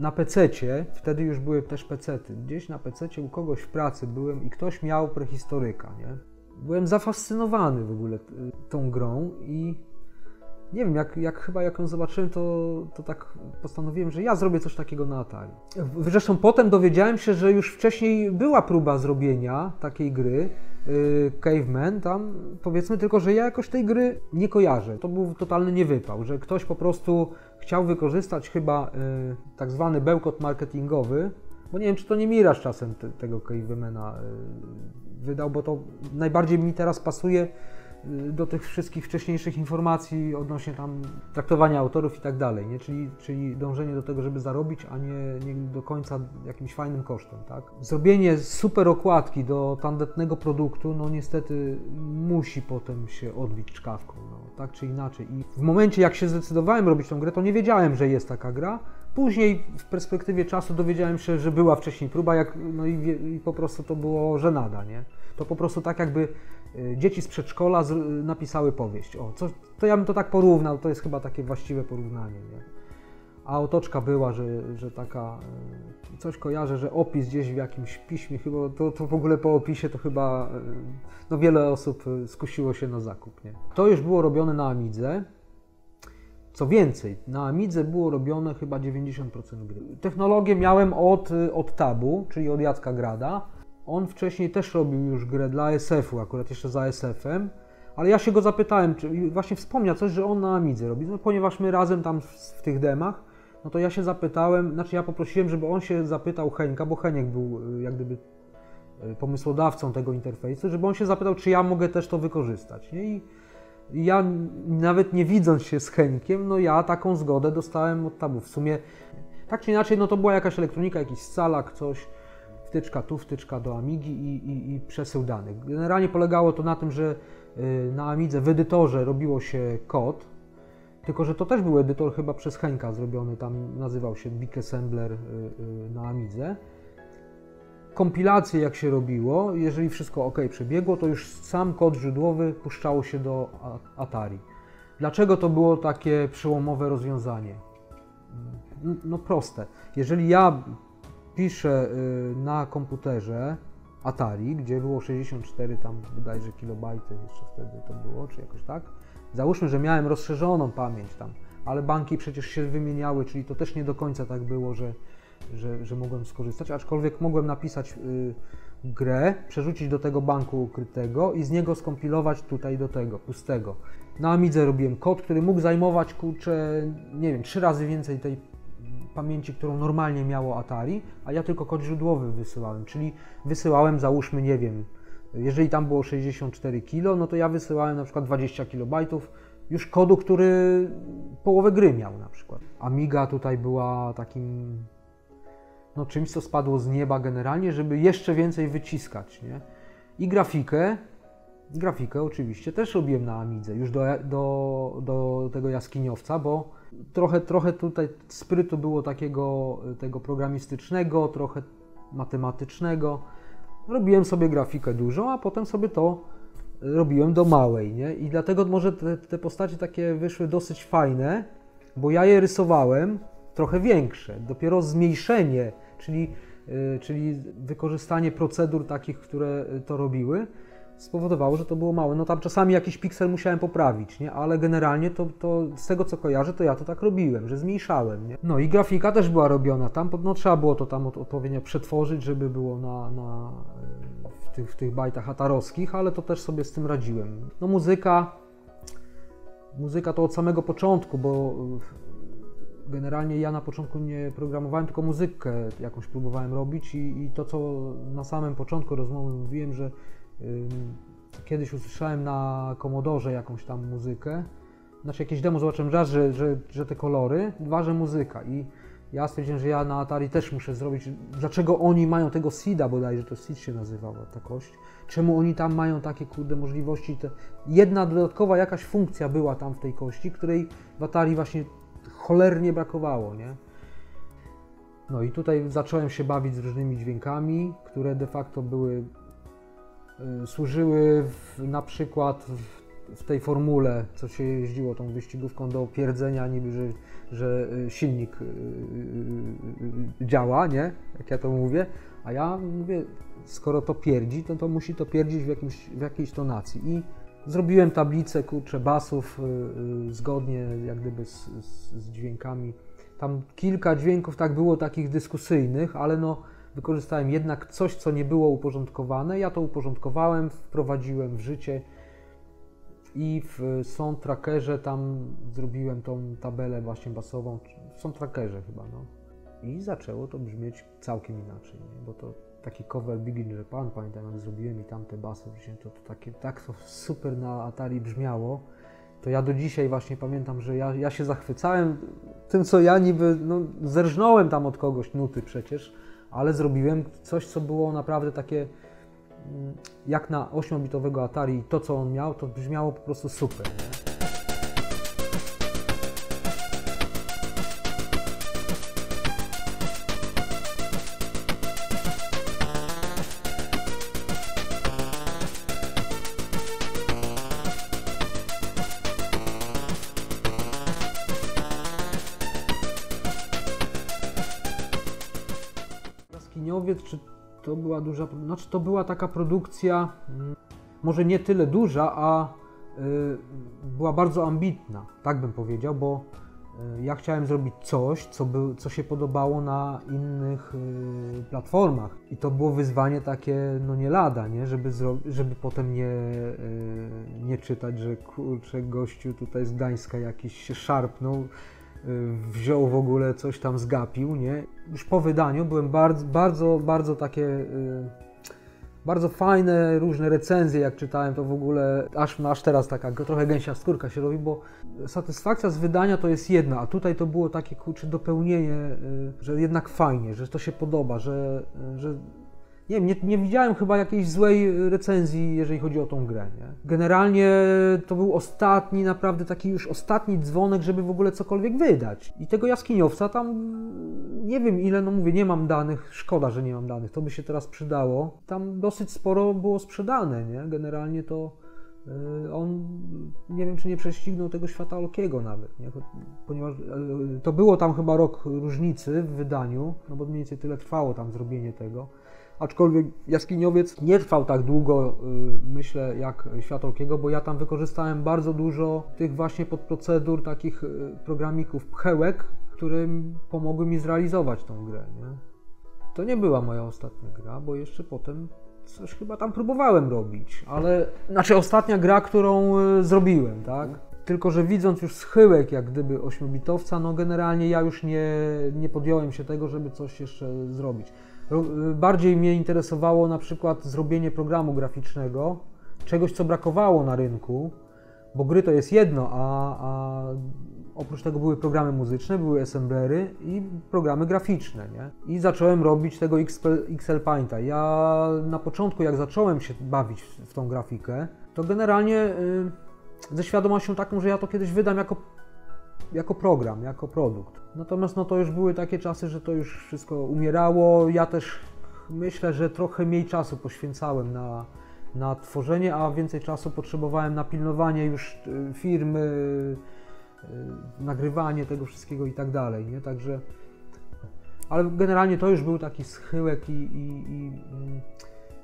na pececie, wtedy już były też pecety, gdzieś na pececie u kogoś w pracy byłem i ktoś miał prehistoryka, nie? byłem zafascynowany w ogóle tą grą i nie wiem, jak, jak chyba jak ją zobaczyłem, to, to tak postanowiłem, że ja zrobię coś takiego na Atari. Zresztą potem dowiedziałem się, że już wcześniej była próba zrobienia takiej gry, yy, Caveman tam, powiedzmy, tylko że ja jakoś tej gry nie kojarzę. To był totalny niewypał, że ktoś po prostu chciał wykorzystać chyba yy, tak zwany bełkot marketingowy, bo nie wiem, czy to nie miraż czasem te, tego Cavemana yy, wydał, bo to najbardziej mi teraz pasuje y, do tych wszystkich wcześniejszych informacji odnośnie tam traktowania autorów i tak dalej, nie? Czyli, czyli dążenie do tego, żeby zarobić, a nie, nie do końca jakimś fajnym kosztem, tak? Zrobienie super okładki do tandetnego produktu, no niestety musi potem się odbić czkawką, no, tak czy inaczej. I w momencie, jak się zdecydowałem robić tą grę, to nie wiedziałem, że jest taka gra, Później w perspektywie czasu dowiedziałem się, że była wcześniej próba, jak, no i, i po prostu to było żenada, nie? To po prostu tak jakby y, dzieci z przedszkola z, napisały powieść. O, co, to ja bym to tak porównał, to jest chyba takie właściwe porównanie, nie? A otoczka była, że, że taka, y, coś kojarzę, że opis gdzieś w jakimś piśmie, chyba to, to w ogóle po opisie to chyba, y, no wiele osób skusiło się na zakup, nie? To już było robione na Amidze, co więcej, na Amidze było robione chyba 90% gry. Technologię miałem od, od Tabu, czyli od Jacka Grada. On wcześniej też robił już grę dla SF-u, akurat jeszcze za SF-em, ale ja się go zapytałem, czy właśnie wspomniał coś, że on na Amidze robi, no, ponieważ my razem tam w, w tych demach, no to ja się zapytałem, znaczy ja poprosiłem, żeby on się zapytał Henka, bo Heniek był y, jak gdyby y, pomysłodawcą tego interfejsu, żeby on się zapytał, czy ja mogę też to wykorzystać. Nie? I ja nawet nie widząc się z Henkiem, no ja taką zgodę dostałem od tabu. W sumie tak czy inaczej, no to była jakaś elektronika, jakiś scalak, coś, wtyczka tu, wtyczka do Amigi i, i, i przesył danych. Generalnie polegało to na tym, że y, na Amidze w edytorze robiło się kod, tylko że to też był edytor chyba przez Henka zrobiony, tam nazywał się Big Assembler y, y, na Amidze kompilację jak się robiło, jeżeli wszystko ok przebiegło, to już sam kod źródłowy puszczało się do Atari. Dlaczego to było takie przełomowe rozwiązanie? No proste. Jeżeli ja piszę y, na komputerze Atari, gdzie było 64 tam bodajże kilobajty jeszcze wtedy to było, czy jakoś tak. Załóżmy, że miałem rozszerzoną pamięć tam, ale banki przecież się wymieniały, czyli to też nie do końca tak było, że że, że mogłem skorzystać, aczkolwiek mogłem napisać y, grę, przerzucić do tego banku ukrytego i z niego skompilować tutaj do tego, pustego. Na Amidze robiłem kod, który mógł zajmować, kurczę, nie wiem, trzy razy więcej tej pamięci, którą normalnie miało Atari, a ja tylko kod źródłowy wysyłałem, czyli wysyłałem, załóżmy, nie wiem, jeżeli tam było 64 kilo, no to ja wysyłałem na przykład 20 kilobajtów już kodu, który połowę gry miał na przykład. Amiga tutaj była takim no, czymś, co spadło z nieba generalnie, żeby jeszcze więcej wyciskać, nie? I grafikę, grafikę oczywiście też robiłem na Amidze, już do, do, do tego jaskiniowca, bo trochę, trochę tutaj sprytu było takiego tego programistycznego, trochę matematycznego. Robiłem sobie grafikę dużą, a potem sobie to robiłem do małej, nie? I dlatego może te, te postacie takie wyszły dosyć fajne, bo ja je rysowałem trochę większe. Dopiero zmniejszenie, czyli, yy, czyli wykorzystanie procedur takich, które to robiły, spowodowało, że to było małe. No tam czasami jakiś piksel musiałem poprawić, nie? ale generalnie to, to z tego co kojarzę, to ja to tak robiłem, że zmniejszałem. Nie? No i grafika też była robiona tam, no trzeba było to tam odpowiednio przetworzyć, żeby było na, na w, tych, w tych bajtach atarowskich, ale to też sobie z tym radziłem. No muzyka, muzyka to od samego początku, bo generalnie ja na początku nie programowałem, tylko muzykę jakąś próbowałem robić i, i to, co na samym początku rozmowy mówiłem, że Kiedyś usłyszałem na Komodorze jakąś tam muzykę, znaczy jakieś demo zobaczyłem raz, że, że, że te kolory, dwa, że muzyka. I ja stwierdziłem, że ja na Atari też muszę zrobić, dlaczego oni mają tego SIDA bodajże, to SID się nazywała ta kość, czemu oni tam mają takie kurde możliwości, te... jedna dodatkowa jakaś funkcja była tam w tej kości, której w Atari właśnie cholernie brakowało, nie? No i tutaj zacząłem się bawić z różnymi dźwiękami, które de facto były służyły w, na przykład w, w, tej formule, co się jeździło tą wyścigówką do pierdzenia niby, że, że y, silnik y, działa, nie? Jak ja to mówię. A ja mówię, skoro to pierdzi, to, to musi to pierdzić w, jakimś, w jakiejś tonacji. I zrobiłem tablicę, kurczę, basów zgodnie jak gdyby z, z, z dźwiękami. Tam kilka dźwięków tak było takich dyskusyjnych, ale no wykorzystałem jednak coś, co nie było uporządkowane. Ja to uporządkowałem, wprowadziłem w życie i w Soundtrackerze tam zrobiłem tą tabelę właśnie basową, w Soundtrackerze chyba, no. I zaczęło to brzmieć całkiem inaczej, nie? bo to taki cover Begin Japan, pamiętam jak zrobiłem i tamte basy, to, to takie, tak to super na Atari brzmiało, to ja do dzisiaj właśnie pamiętam, że ja, ja się zachwycałem tym, co ja niby, no, zerżnąłem tam od kogoś nuty przecież, ale zrobiłem coś, co było naprawdę takie mm, jak na 8-bitowego Atari to, co on miał, to brzmiało po prostu super. Nie? To była duża, znaczy to była taka produkcja, mm, może nie tyle duża, a y, była bardzo ambitna, tak bym powiedział, bo y, ja chciałem zrobić coś, co, by, co się podobało na innych y, platformach. I to było wyzwanie takie, no nie lada, nie? Żeby, żeby potem nie, nie czytać, że kurczę, gościu tutaj z Gdańska jakiś się szarpnął, wziął w ogóle coś tam zgapił, nie? Już po wydaniu byłem bardzo, bardzo, bardzo takie y, bardzo fajne różne recenzje, jak czytałem, to w ogóle aż, aż teraz taka trochę gęsia skórka się robi, bo satysfakcja z wydania to jest jedna, a tutaj to było takie kurczę dopełnienie, y, że jednak fajnie, że to się podoba, że, że nie wiem, nie, nie, widziałem chyba jakiejś złej recenzji, jeżeli chodzi o tą grę. Nie? Generalnie to był ostatni, naprawdę taki już ostatni dzwonek, żeby w ogóle cokolwiek wydać. I tego jaskiniowca tam nie wiem ile, no mówię, nie mam danych, szkoda, że nie mam danych, to by się teraz przydało. Tam dosyć sporo było sprzedane, nie? Generalnie to y, on nie wiem, czy nie prześcignął tego świata Olkiego nawet, nie? ponieważ y, to było tam chyba rok różnicy w wydaniu, no bo mniej więcej tyle trwało tam zrobienie tego aczkolwiek Jaskiniowiec nie trwał tak długo, y, myślę, jak Świat Olkiego, bo ja tam wykorzystałem bardzo dużo tych właśnie podprocedur, takich y, programików pchełek, które pomogły mi zrealizować tą grę. Nie? To nie była moja ostatnia gra, bo jeszcze potem coś chyba tam próbowałem robić, ale znaczy ostatnia gra, którą y, zrobiłem, tak? Tylko, że widząc już schyłek jak gdyby ośmiobitowca, no generalnie ja już nie, nie podjąłem się tego, żeby coś jeszcze zrobić. Y, Bardziej mnie interesowało na przykład zrobienie programu graficznego, czegoś co brakowało na rynku, bo gry to jest jedno, a, a oprócz tego były programy muzyczne, były assemblery i programy graficzne, nie? I zacząłem robić tego XP, XL Painta. Ja na początku, jak zacząłem się bawić w, tą grafikę, to generalnie y, ze świadomością taką, że ja to kiedyś wydam jako, jako program, jako produkt. Natomiast no to już były takie czasy, że to już wszystko umierało. Ja też myślę, że trochę mniej czasu poświęcałem na, na tworzenie, a więcej czasu potrzebowałem na pilnowanie już y, firmy, y, nagrywanie tego wszystkiego i tak dalej, nie? Także, ale generalnie to już był taki schyłek i, i, i mm,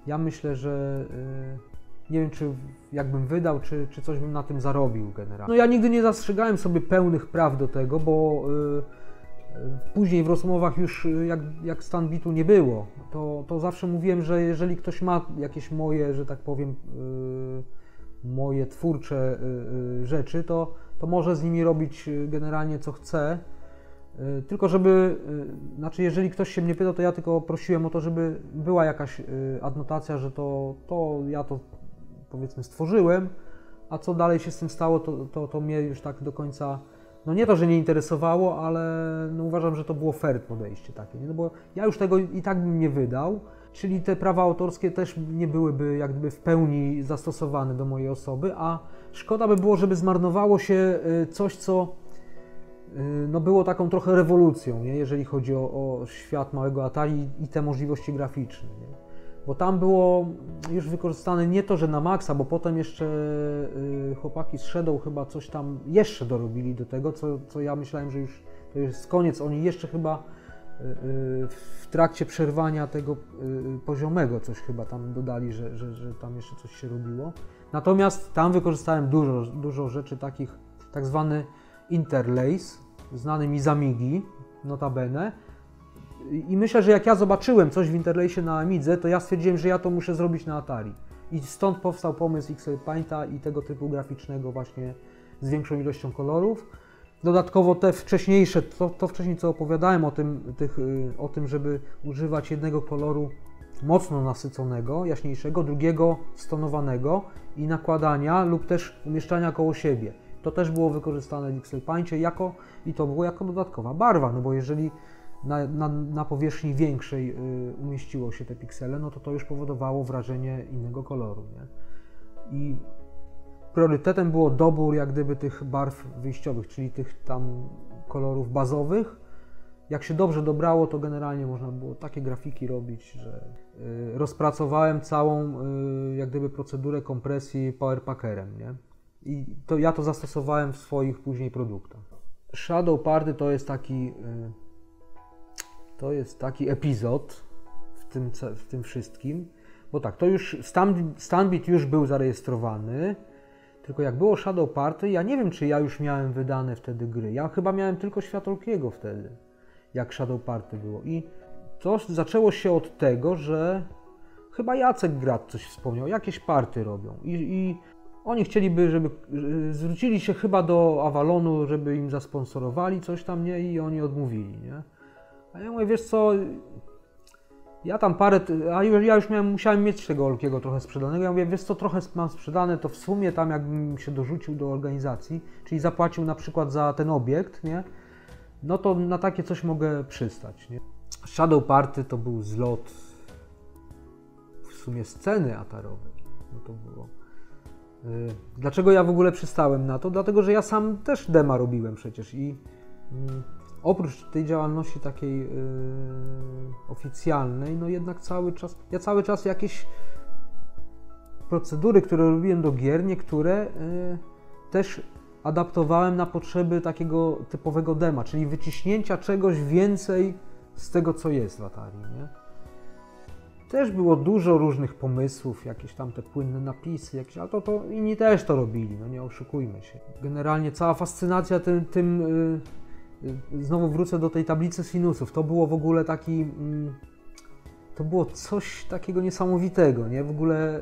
ja myślę, że y, nie wiem, czy jakbym wydał, czy, czy coś bym na tym zarobił generalnie. No ja nigdy nie zastrzegałem sobie pełnych praw do tego, bo y, y, później w rozmowach już y, jak, jak stan bitu nie było, to, to zawsze mówiłem, że jeżeli ktoś ma jakieś moje, że tak powiem, moje twórcze rzeczy, to, to może z nimi robić generalnie co chce. Tylko żeby, znaczy jeżeli ktoś się mnie pytał, to ja tylko prosiłem o to, żeby była jakaś adnotacja, że to, to ja to powiedzmy stworzyłem, a co dalej się z tym stało, to, to, to mnie już tak do końca, no nie to, że nie interesowało, ale no uważam, że to było fair podejście takie, nie? No bo ja już tego i tak bym nie wydał, czyli te prawa autorskie też nie byłyby jak gdyby w pełni zastosowane do mojej osoby, a szkoda by było, żeby zmarnowało się y, coś, co y, no było taką trochę rewolucją, nie? jeżeli chodzi o, o świat małego Atari i te możliwości graficzne. Nie? Bo tam było już wykorzystane nie to, że na maksa, bo potem jeszcze y, chłopaki z Shadow chyba coś tam jeszcze dorobili do tego, co, co ja myślałem, że już to jest koniec. Oni jeszcze chyba y, y, w trakcie przerwania tego poziomego coś chyba tam dodali, że, że, że tam jeszcze coś się robiło. Natomiast tam wykorzystałem dużo, dużo rzeczy takich, tak zwany interlace, znany mi z Amigi, notabene. I myślę, że jak ja zobaczyłem coś w Interlace na Amidze, to ja stwierdziłem, że ja to muszę zrobić na Atari. I stąd powstał pomysł XL Painta i tego typu graficznego właśnie z większą ilością kolorów. Dodatkowo te wcześniejsze, to, to wcześniej co opowiadałem o tym, tych, y, o tym, żeby używać jednego koloru mocno nasyconego, jaśniejszego, drugiego stonowanego i nakładania lub też umieszczania koło siebie. To też było wykorzystane w XL Paincie jako, i to było jako dodatkowa barwa, no bo jeżeli na, na, na powierzchni większej y, umieściło się te piksele, no to to już powodowało wrażenie innego koloru. Nie? I priorytetem było dobór jak gdyby tych barw wyjściowych, czyli tych tam kolorów bazowych. Jak się dobrze dobrało, to generalnie można było takie grafiki robić, że y, rozpracowałem całą y, jak gdyby procedurę kompresji powerpackerem, nie? I to ja to zastosowałem w swoich później produktach. Shadow Party to jest taki to jest taki epizod w tym, w tym wszystkim, bo tak, to już Stan- Stanbit już był zarejestrowany, tylko jak było Shadow Party, ja nie wiem, czy ja już miałem wydane wtedy gry. Ja chyba miałem tylko Światolkiego wtedy, jak Shadow Party było. I to zaczęło się od tego, że chyba Jacek Grad coś wspomniał, jakieś party robią. I, i oni chcieliby, żeby zwrócili się chyba do Avalonu, żeby im zasponsorowali coś tam, nie? I oni odmówili, nie? A ja mówię, wiesz co, ja tam parę, a już, ja już miałem, musiałem mieć tego Olkiego trochę sprzedanego. Ja mówię, wiesz co, trochę mam sprzedane, to w sumie tam jakbym się dorzucił do organizacji, czyli zapłacił na przykład za ten obiekt, nie? No to na takie coś mogę przystać, nie? Shadow Party to był zlot w sumie sceny atarowej. No to było. Y, Dlaczego ja w ogóle przystałem na to? Dlatego, że ja sam też dema robiłem przecież i mm, oprócz tej działalności takiej yy, oficjalnej, no jednak cały czas, ja cały czas jakieś procedury, które robiłem do gier, niektóre yy, też adaptowałem na potrzeby takiego typowego dema, czyli wyciśnięcia czegoś więcej z tego, co jest w Atari, nie? Też było dużo różnych pomysłów, jakieś tam te płynne napisy, jakieś, ale to, to inni też to robili, no nie oszukujmy się. Generalnie cała fascynacja tym, tym yy, znowu wrócę do tej tablicy sinusów. To było w ogóle taki. mm, to było coś takiego niesamowitego, nie? W ogóle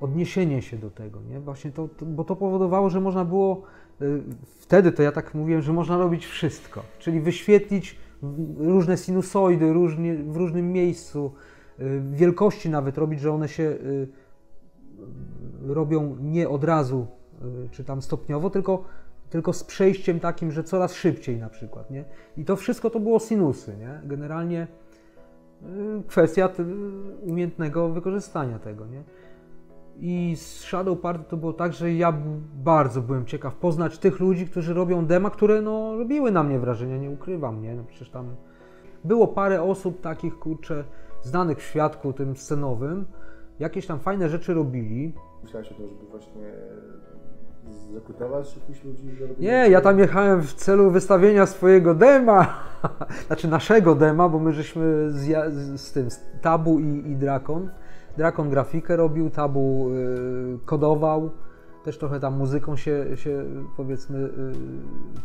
odniesienie się do tego, nie? Właśnie to, to, bo to powodowało, że można było, wtedy to ja tak mówiłem, że można robić wszystko, czyli wyświetlić różne sinusoidy różnie, w różnym miejscu, wielkości nawet robić, że one się robią nie od razu, czy tam stopniowo, tylko tylko z przejściem takim, że coraz szybciej na przykład, nie? I to wszystko to było sinusy, nie? Generalnie y, kwestia umiejętnego wykorzystania tego, nie? I z Shadow Party to było tak, że ja bardzo byłem ciekaw poznać tych ludzi, którzy robią dema, które no, robiły na mnie wrażenie, nie ukrywam, nie? No przecież tam było parę osób takich, kurczę, znanych w świadku tym scenowym, jakieś tam fajne rzeczy robili. Myślałeś o tym, żeby właśnie zakrytować jakichś ludzi? Nie, ja tam jechałem w celu wystawienia swojego dema, znaczy naszego dema, bo my żeśmy z, z tym, z Tabu i, i Drakon. Drakon grafikę robił, Tabu y, kodował, też trochę tam muzyką się, się powiedzmy y,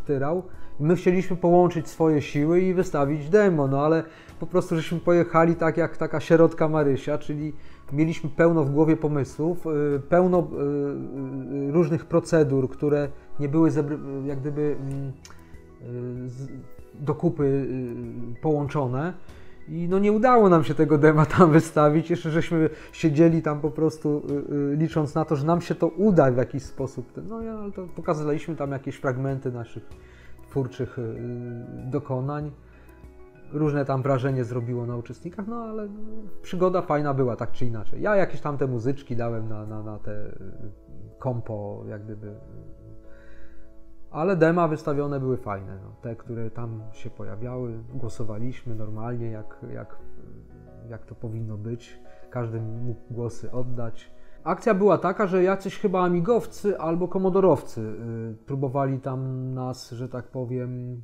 tyrał. My chcieliśmy połączyć swoje siły i wystawić demo, no ale po prostu żeśmy pojechali tak jak taka sierotka Marysia, czyli mieliśmy pełno w głowie pomysłów, y, pełno y, y, różnych procedur, które nie były jak gdyby mm, do kupy połączone. I no nie udało nam się tego dema tam wystawić, jeszcze żeśmy siedzieli tam po prostu licząc na to, że nam się to uda w jakiś sposób. No ale to pokazaliśmy tam jakieś fragmenty naszych twórczych dokonań różne tam wrażenie zrobiło na uczestnikach, no ale przygoda fajna była, tak czy inaczej. Ja jakieś tam te muzyczki dałem na, na, na te y, kompo, jak gdyby. Ale dema wystawione były fajne, no. te, które tam się pojawiały. Głosowaliśmy normalnie, jak, jak, jak to powinno być. Każdy mógł głosy oddać. Akcja była taka, że jacyś chyba amigowcy albo komodorowcy y, próbowali tam nas, że tak powiem,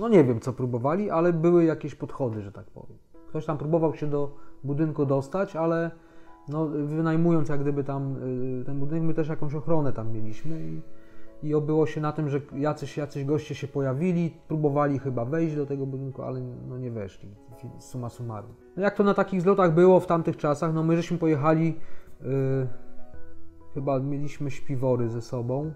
no nie wiem, co próbowali, ale były jakieś podchody, że tak powiem. Ktoś tam próbował się do budynku dostać, ale no, wynajmując jak gdyby tam y, ten budynek, my też jakąś ochronę tam mieliśmy i, i obyło się na tym, że jacyś, jacyś goście się pojawili, próbowali chyba wejść do tego budynku, ale no nie weszli, suma summarum. No jak to na takich zlotach było w tamtych czasach, no my żeśmy pojechali, yy, chyba mieliśmy śpiwory ze sobą,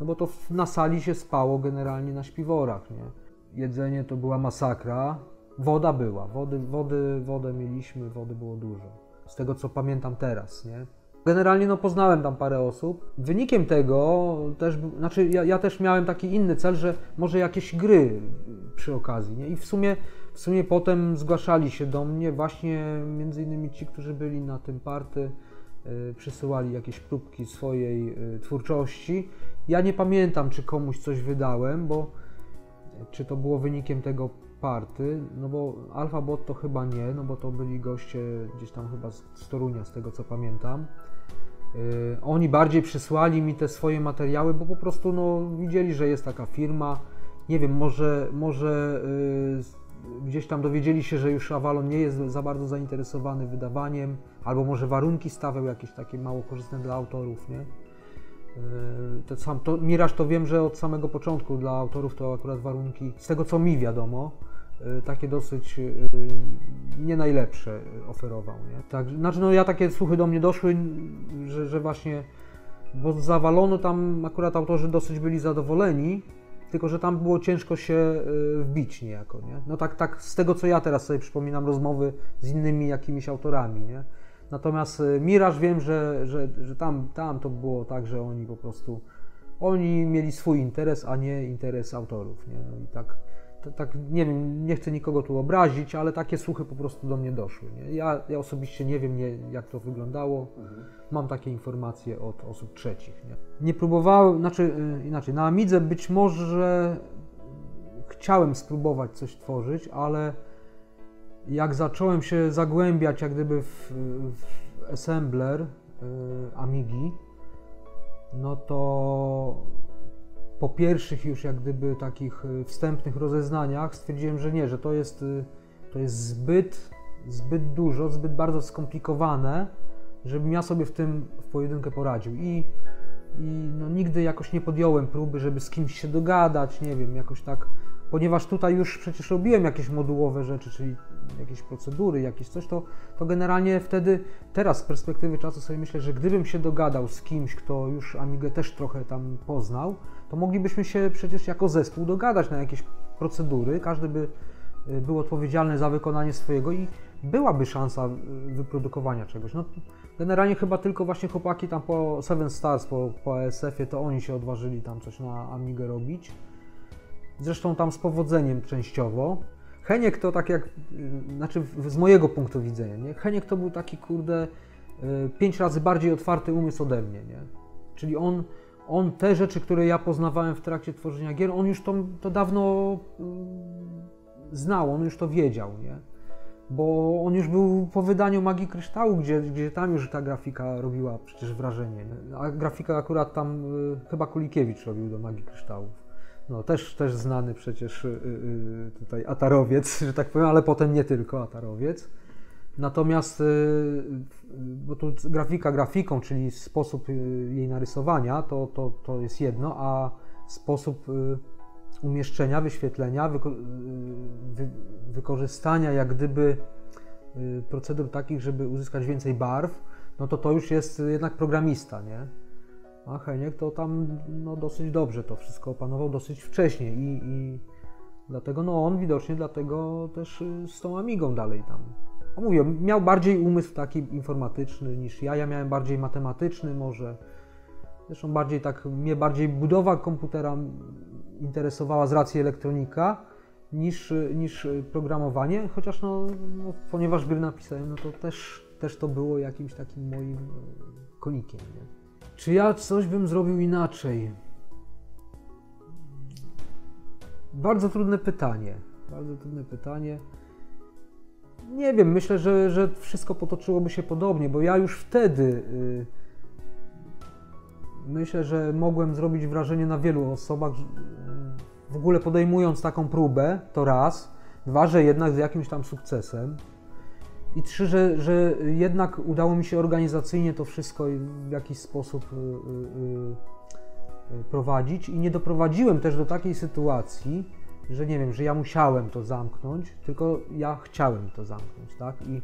no bo to na sali się spało generalnie na śpiworach, nie? Jedzenie to była masakra. Woda była, wody, wody, wodę mieliśmy, wody było dużo. Z tego co pamiętam teraz, nie? Generalnie no, poznałem tam parę osób. Wynikiem tego też, znaczy ja, ja, też miałem taki inny cel, że może jakieś gry przy okazji, nie? I w sumie, w sumie potem zgłaszali się do mnie właśnie między innymi ci, którzy byli na tym party, yy, przysyłali jakieś próbki swojej yy, twórczości. Ja nie pamiętam, czy komuś coś wydałem, bo czy to było wynikiem tego party, no bo Alphabot to chyba nie, no bo to byli goście gdzieś tam chyba z Torunia, z tego co pamiętam. Yy, oni bardziej przysłali mi te swoje materiały, bo po prostu no, widzieli, że jest taka firma. Nie wiem, może, może yy, gdzieś tam dowiedzieli się, że już Avalon nie jest za bardzo zainteresowany wydawaniem, albo może warunki stawiał jakieś takie mało korzystne dla autorów, nie? Yy, to sam, to, Miraż to wiem, że od samego początku dla autorów to akurat warunki, z tego co mi wiadomo, yy, takie dosyć yy, nie najlepsze oferował. Nie? Tak, znaczy no ja takie słuchy do mnie doszły, że, że właśnie, bo zawalono tam akurat autorzy dosyć byli zadowoleni, tylko że tam było ciężko się wbić niejako, nie? No tak, tak z tego co ja teraz sobie przypominam rozmowy z innymi jakimiś autorami, nie? Natomiast y, Miraż wiem, że, że, że tam, tam to było tak, że oni po prostu oni mieli swój interes, a nie interes autorów. Nie? No i tak, to, tak, nie wiem, nie chcę nikogo tu obrazić, ale takie słuchy po prostu do mnie doszły. Nie? Ja, ja osobiście nie wiem, nie, jak to wyglądało. Mhm. Mam takie informacje od osób trzecich. Nie, nie próbowałem, znaczy y, inaczej, na Amidze być może chciałem spróbować coś tworzyć, ale jak zacząłem się zagłębiać jak gdyby w, w assembler y, Amigi, no to po pierwszych już jak gdyby takich y, wstępnych rozeznaniach stwierdziłem, że nie, że to jest, y, to jest zbyt, zbyt dużo, zbyt bardzo skomplikowane, żebym ja sobie w tym w pojedynkę poradził. I, i no, nigdy jakoś nie podjąłem próby, żeby z kimś się dogadać, nie wiem, jakoś tak ponieważ tutaj już przecież robiłem jakieś modułowe rzeczy, czyli jakieś procedury, jakieś coś, to, to generalnie wtedy, teraz z perspektywy czasu sobie myślę, że gdybym się dogadał z kimś, kto już Amigę też trochę tam poznał, to moglibyśmy się przecież jako zespół dogadać na jakieś procedury, każdy by y, był odpowiedzialny za wykonanie swojego i byłaby szansa y, wyprodukowania czegoś. No, generalnie chyba tylko właśnie chłopaki tam po Seven Stars, po, po ASF-ie, to oni się odważyli tam coś na Amigę robić. Zresztą tam z powodzeniem częściowo. Heniek to tak jak, y, znaczy z mojego punktu widzenia, nie? Heniek to był taki kurde pięć razy bardziej otwarty umysł ode mnie, nie? Czyli on on te rzeczy, które ja poznawałem w trakcie tworzenia gier, on już to, to dawno mm, znał, on już to wiedział, nie? Bo on już był po wydaniu Magii Kryształu, gdzie, gdzie tam już ta grafika robiła przecież wrażenie. Nie? A grafika akurat tam y, chyba Kulikiewicz robił do Magii Kryształów. No, też, też znany przecież y, y, tutaj Atarowiec, że tak powiem, ale potem nie tylko Atarowiec. Natomiast, y, bo tu grafika grafiką, czyli sposób y, jej narysowania, to, to, to jest jedno, a sposób y, umieszczenia, wyświetlenia, wyko wy wykorzystania jak gdyby procedur takich, żeby uzyskać więcej barw, no to to już jest jednak programista, nie? A Heniek to tam no, dosyć dobrze to wszystko opanował dosyć wcześnie i, i dlatego no on widocznie dlatego też z tą Amigą dalej tam no mówię, miał bardziej umysł taki informatyczny niż ja. Ja miałem bardziej matematyczny może. Zresztą bardziej tak, mnie bardziej budowa komputera interesowała z racji elektronika niż, niż programowanie, chociaż no, no, ponieważ gry napisałem, no to też, też to było jakimś takim moim konikiem. Nie? Czy ja coś bym zrobił inaczej? Bardzo trudne pytanie. Bardzo trudne pytanie. Nie wiem, myślę, że, że wszystko potoczyłoby się podobnie, bo ja już wtedy y, myślę, że mogłem zrobić wrażenie na wielu osobach, w ogóle podejmując taką próbę, to raz, dwa, że jednak z jakimś tam sukcesem. I trzy, że, że jednak udało mi się organizacyjnie to wszystko w jakiś sposób y, y, prowadzić i nie doprowadziłem też do takiej sytuacji, że nie wiem, że ja musiałem to zamknąć, tylko ja chciałem to zamknąć, tak? I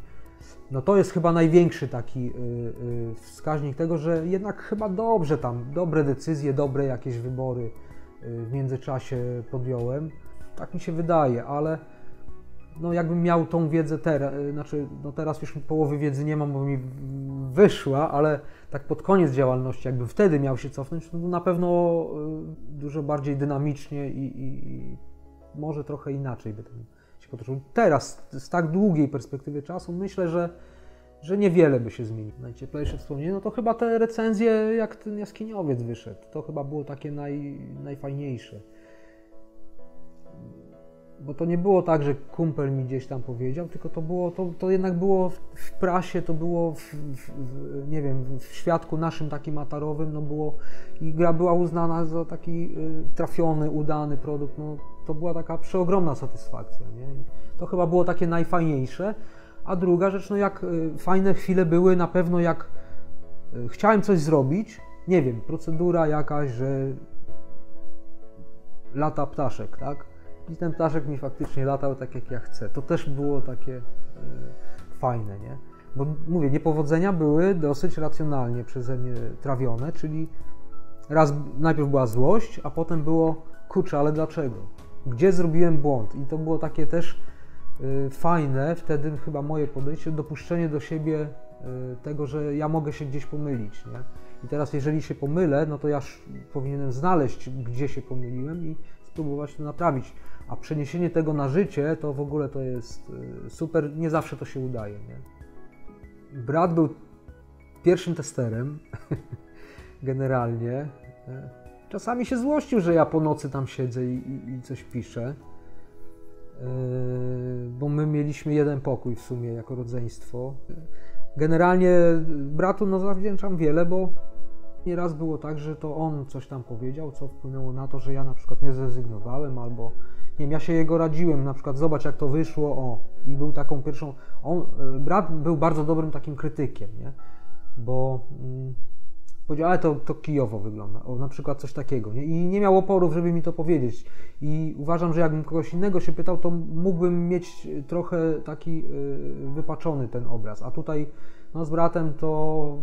no to jest chyba największy taki y, y, wskaźnik tego, że jednak chyba dobrze tam, dobre decyzje, dobre jakieś wybory y, w międzyczasie podjąłem. Tak mi się wydaje, ale no jakbym miał tą wiedzę teraz, znaczy no teraz już połowy wiedzy nie mam, bo mi wyszła, ale tak pod koniec działalności, jakbym wtedy miał się cofnąć, to na pewno dużo bardziej dynamicznie i, i może trochę inaczej by się potoczył. Teraz, z tak długiej perspektywy czasu, myślę, że, że niewiele by się zmieniło. Najcieplejsze wspomnienie, no to chyba te recenzje, jak ten jaskiniowiec wyszedł, to chyba było takie naj, najfajniejsze. Bo to nie było tak, że kumpel mi gdzieś tam powiedział, tylko to było, to, to jednak było w prasie, to było w, w, w, nie wiem, w świadku naszym takim atarowym, no było i gra była uznana za taki y, trafiony, udany produkt, no to była taka przeogromna satysfakcja, nie? I to chyba było takie najfajniejsze. A druga rzecz, no jak y, fajne chwile były na pewno jak y, chciałem coś zrobić, nie wiem, procedura jakaś, że lata ptaszek, tak? I ten ptaszek mi faktycznie latał tak jak ja chcę. To też było takie y, fajne, nie? Bo mówię, niepowodzenia były dosyć racjonalnie przeze mnie trawione, czyli raz najpierw była złość, a potem było kurczę, ale dlaczego? gdzie zrobiłem błąd. I to było takie też y, fajne, wtedy chyba moje podejście, dopuszczenie do siebie y, tego, że ja mogę się gdzieś pomylić. Nie? I teraz, jeżeli się pomylę, no to ja powinienem znaleźć, gdzie się pomyliłem i spróbować to naprawić. A przeniesienie tego na życie to w ogóle to jest y, super, nie zawsze to się udaje. Nie? Brat był pierwszym testerem, generalnie. Czasami się złościł, że ja po nocy tam siedzę i, i, i coś piszę. Yy, bo my mieliśmy jeden pokój w sumie jako rodzeństwo. Generalnie bratu no zawdzięczam wiele, bo nieraz było tak, że to on coś tam powiedział, co wpłynęło na to, że ja na przykład nie zrezygnowałem albo nie wiem, ja się jego radziłem, na przykład zobacz jak to wyszło, o i był taką pierwszą, on, yy, brat był bardzo dobrym takim krytykiem, nie? bo mm, powiedział, ale to, to kijowo wygląda, o, na przykład coś takiego, nie? I nie miał oporów, żeby mi to powiedzieć. I uważam, że jakbym kogoś innego się pytał, to mógłbym mieć trochę taki y, wypaczony ten obraz. A tutaj no, z bratem to,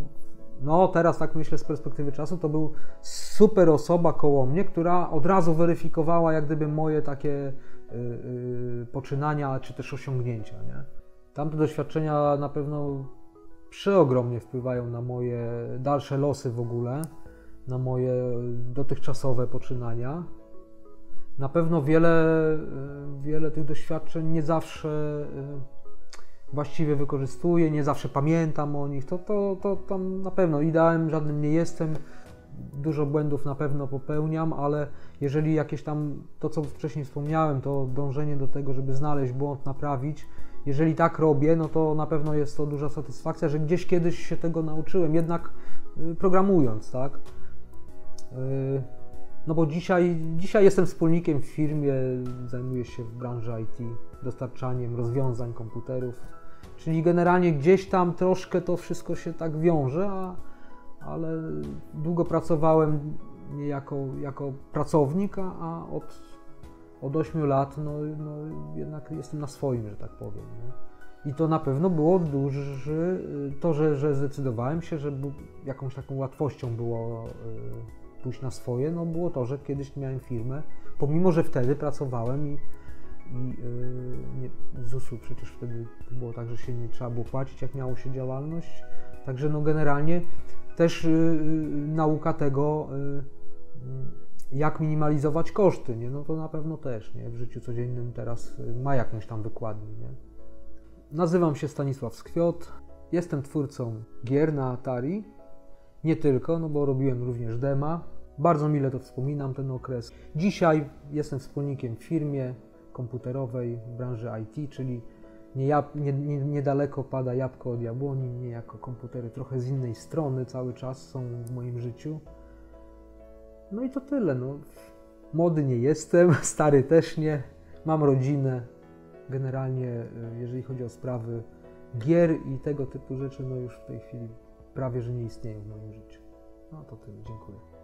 no teraz tak myślę z perspektywy czasu, to był super osoba koło mnie, która od razu weryfikowała jak gdyby moje takie y, y, poczynania czy też osiągnięcia, nie? Tamte doświadczenia na pewno przeogromnie wpływają na moje dalsze losy w ogóle, na moje dotychczasowe poczynania. Na pewno wiele, wiele tych doświadczeń nie zawsze właściwie wykorzystuję, nie zawsze pamiętam o nich. To, to, to tam na pewno ideałem żadnym nie jestem. Dużo błędów na pewno popełniam, ale jeżeli jakieś tam to, co wcześniej wspomniałem, to dążenie do tego, żeby znaleźć błąd, naprawić, jeżeli tak robię, no to na pewno jest to duża satysfakcja, że gdzieś kiedyś się tego nauczyłem, jednak y, programując, tak? Y, no bo dzisiaj, dzisiaj jestem wspólnikiem w firmie, zajmuję się w branży IT, dostarczaniem rozwiązań komputerów, czyli generalnie gdzieś tam troszkę to wszystko się tak wiąże, a, ale długo pracowałem nie jako, jako pracownik, a od od 8 lat, no, no jednak jestem na swoim, że tak powiem. Nie? I to na pewno było duży, to, że, że zdecydowałem się, że jakąś taką łatwością było y, pójść na swoje, no było to, że kiedyś miałem firmę, pomimo, że wtedy pracowałem i, i nie, ZUS-u przecież wtedy było tak, że się nie trzeba było płacić, jak miało się działalność. Także no generalnie też yy, nauka tego, jak minimalizować koszty, nie? no to na pewno też nie? w życiu codziennym teraz y, ma jakąś tam wykładnię. Nie? Nazywam się Stanisław Skwiot, jestem twórcą gier na Atari, nie tylko, no bo robiłem również dema. Bardzo mile to wspominam, ten okres. Dzisiaj jestem wspólnikiem w firmie komputerowej w branży IT, czyli nie, nie, nie, niedaleko pada jabłko od jabłoni, nie jako komputery trochę z innej strony cały czas są w moim życiu. No i to tyle. No. Młody nie jestem, stary też nie. Mam rodzinę. Generalnie, y, jeżeli chodzi o sprawy gier i tego typu rzeczy, no już w tej chwili prawie że nie istnieją w moim życiu. No to tyle. Dziękuję.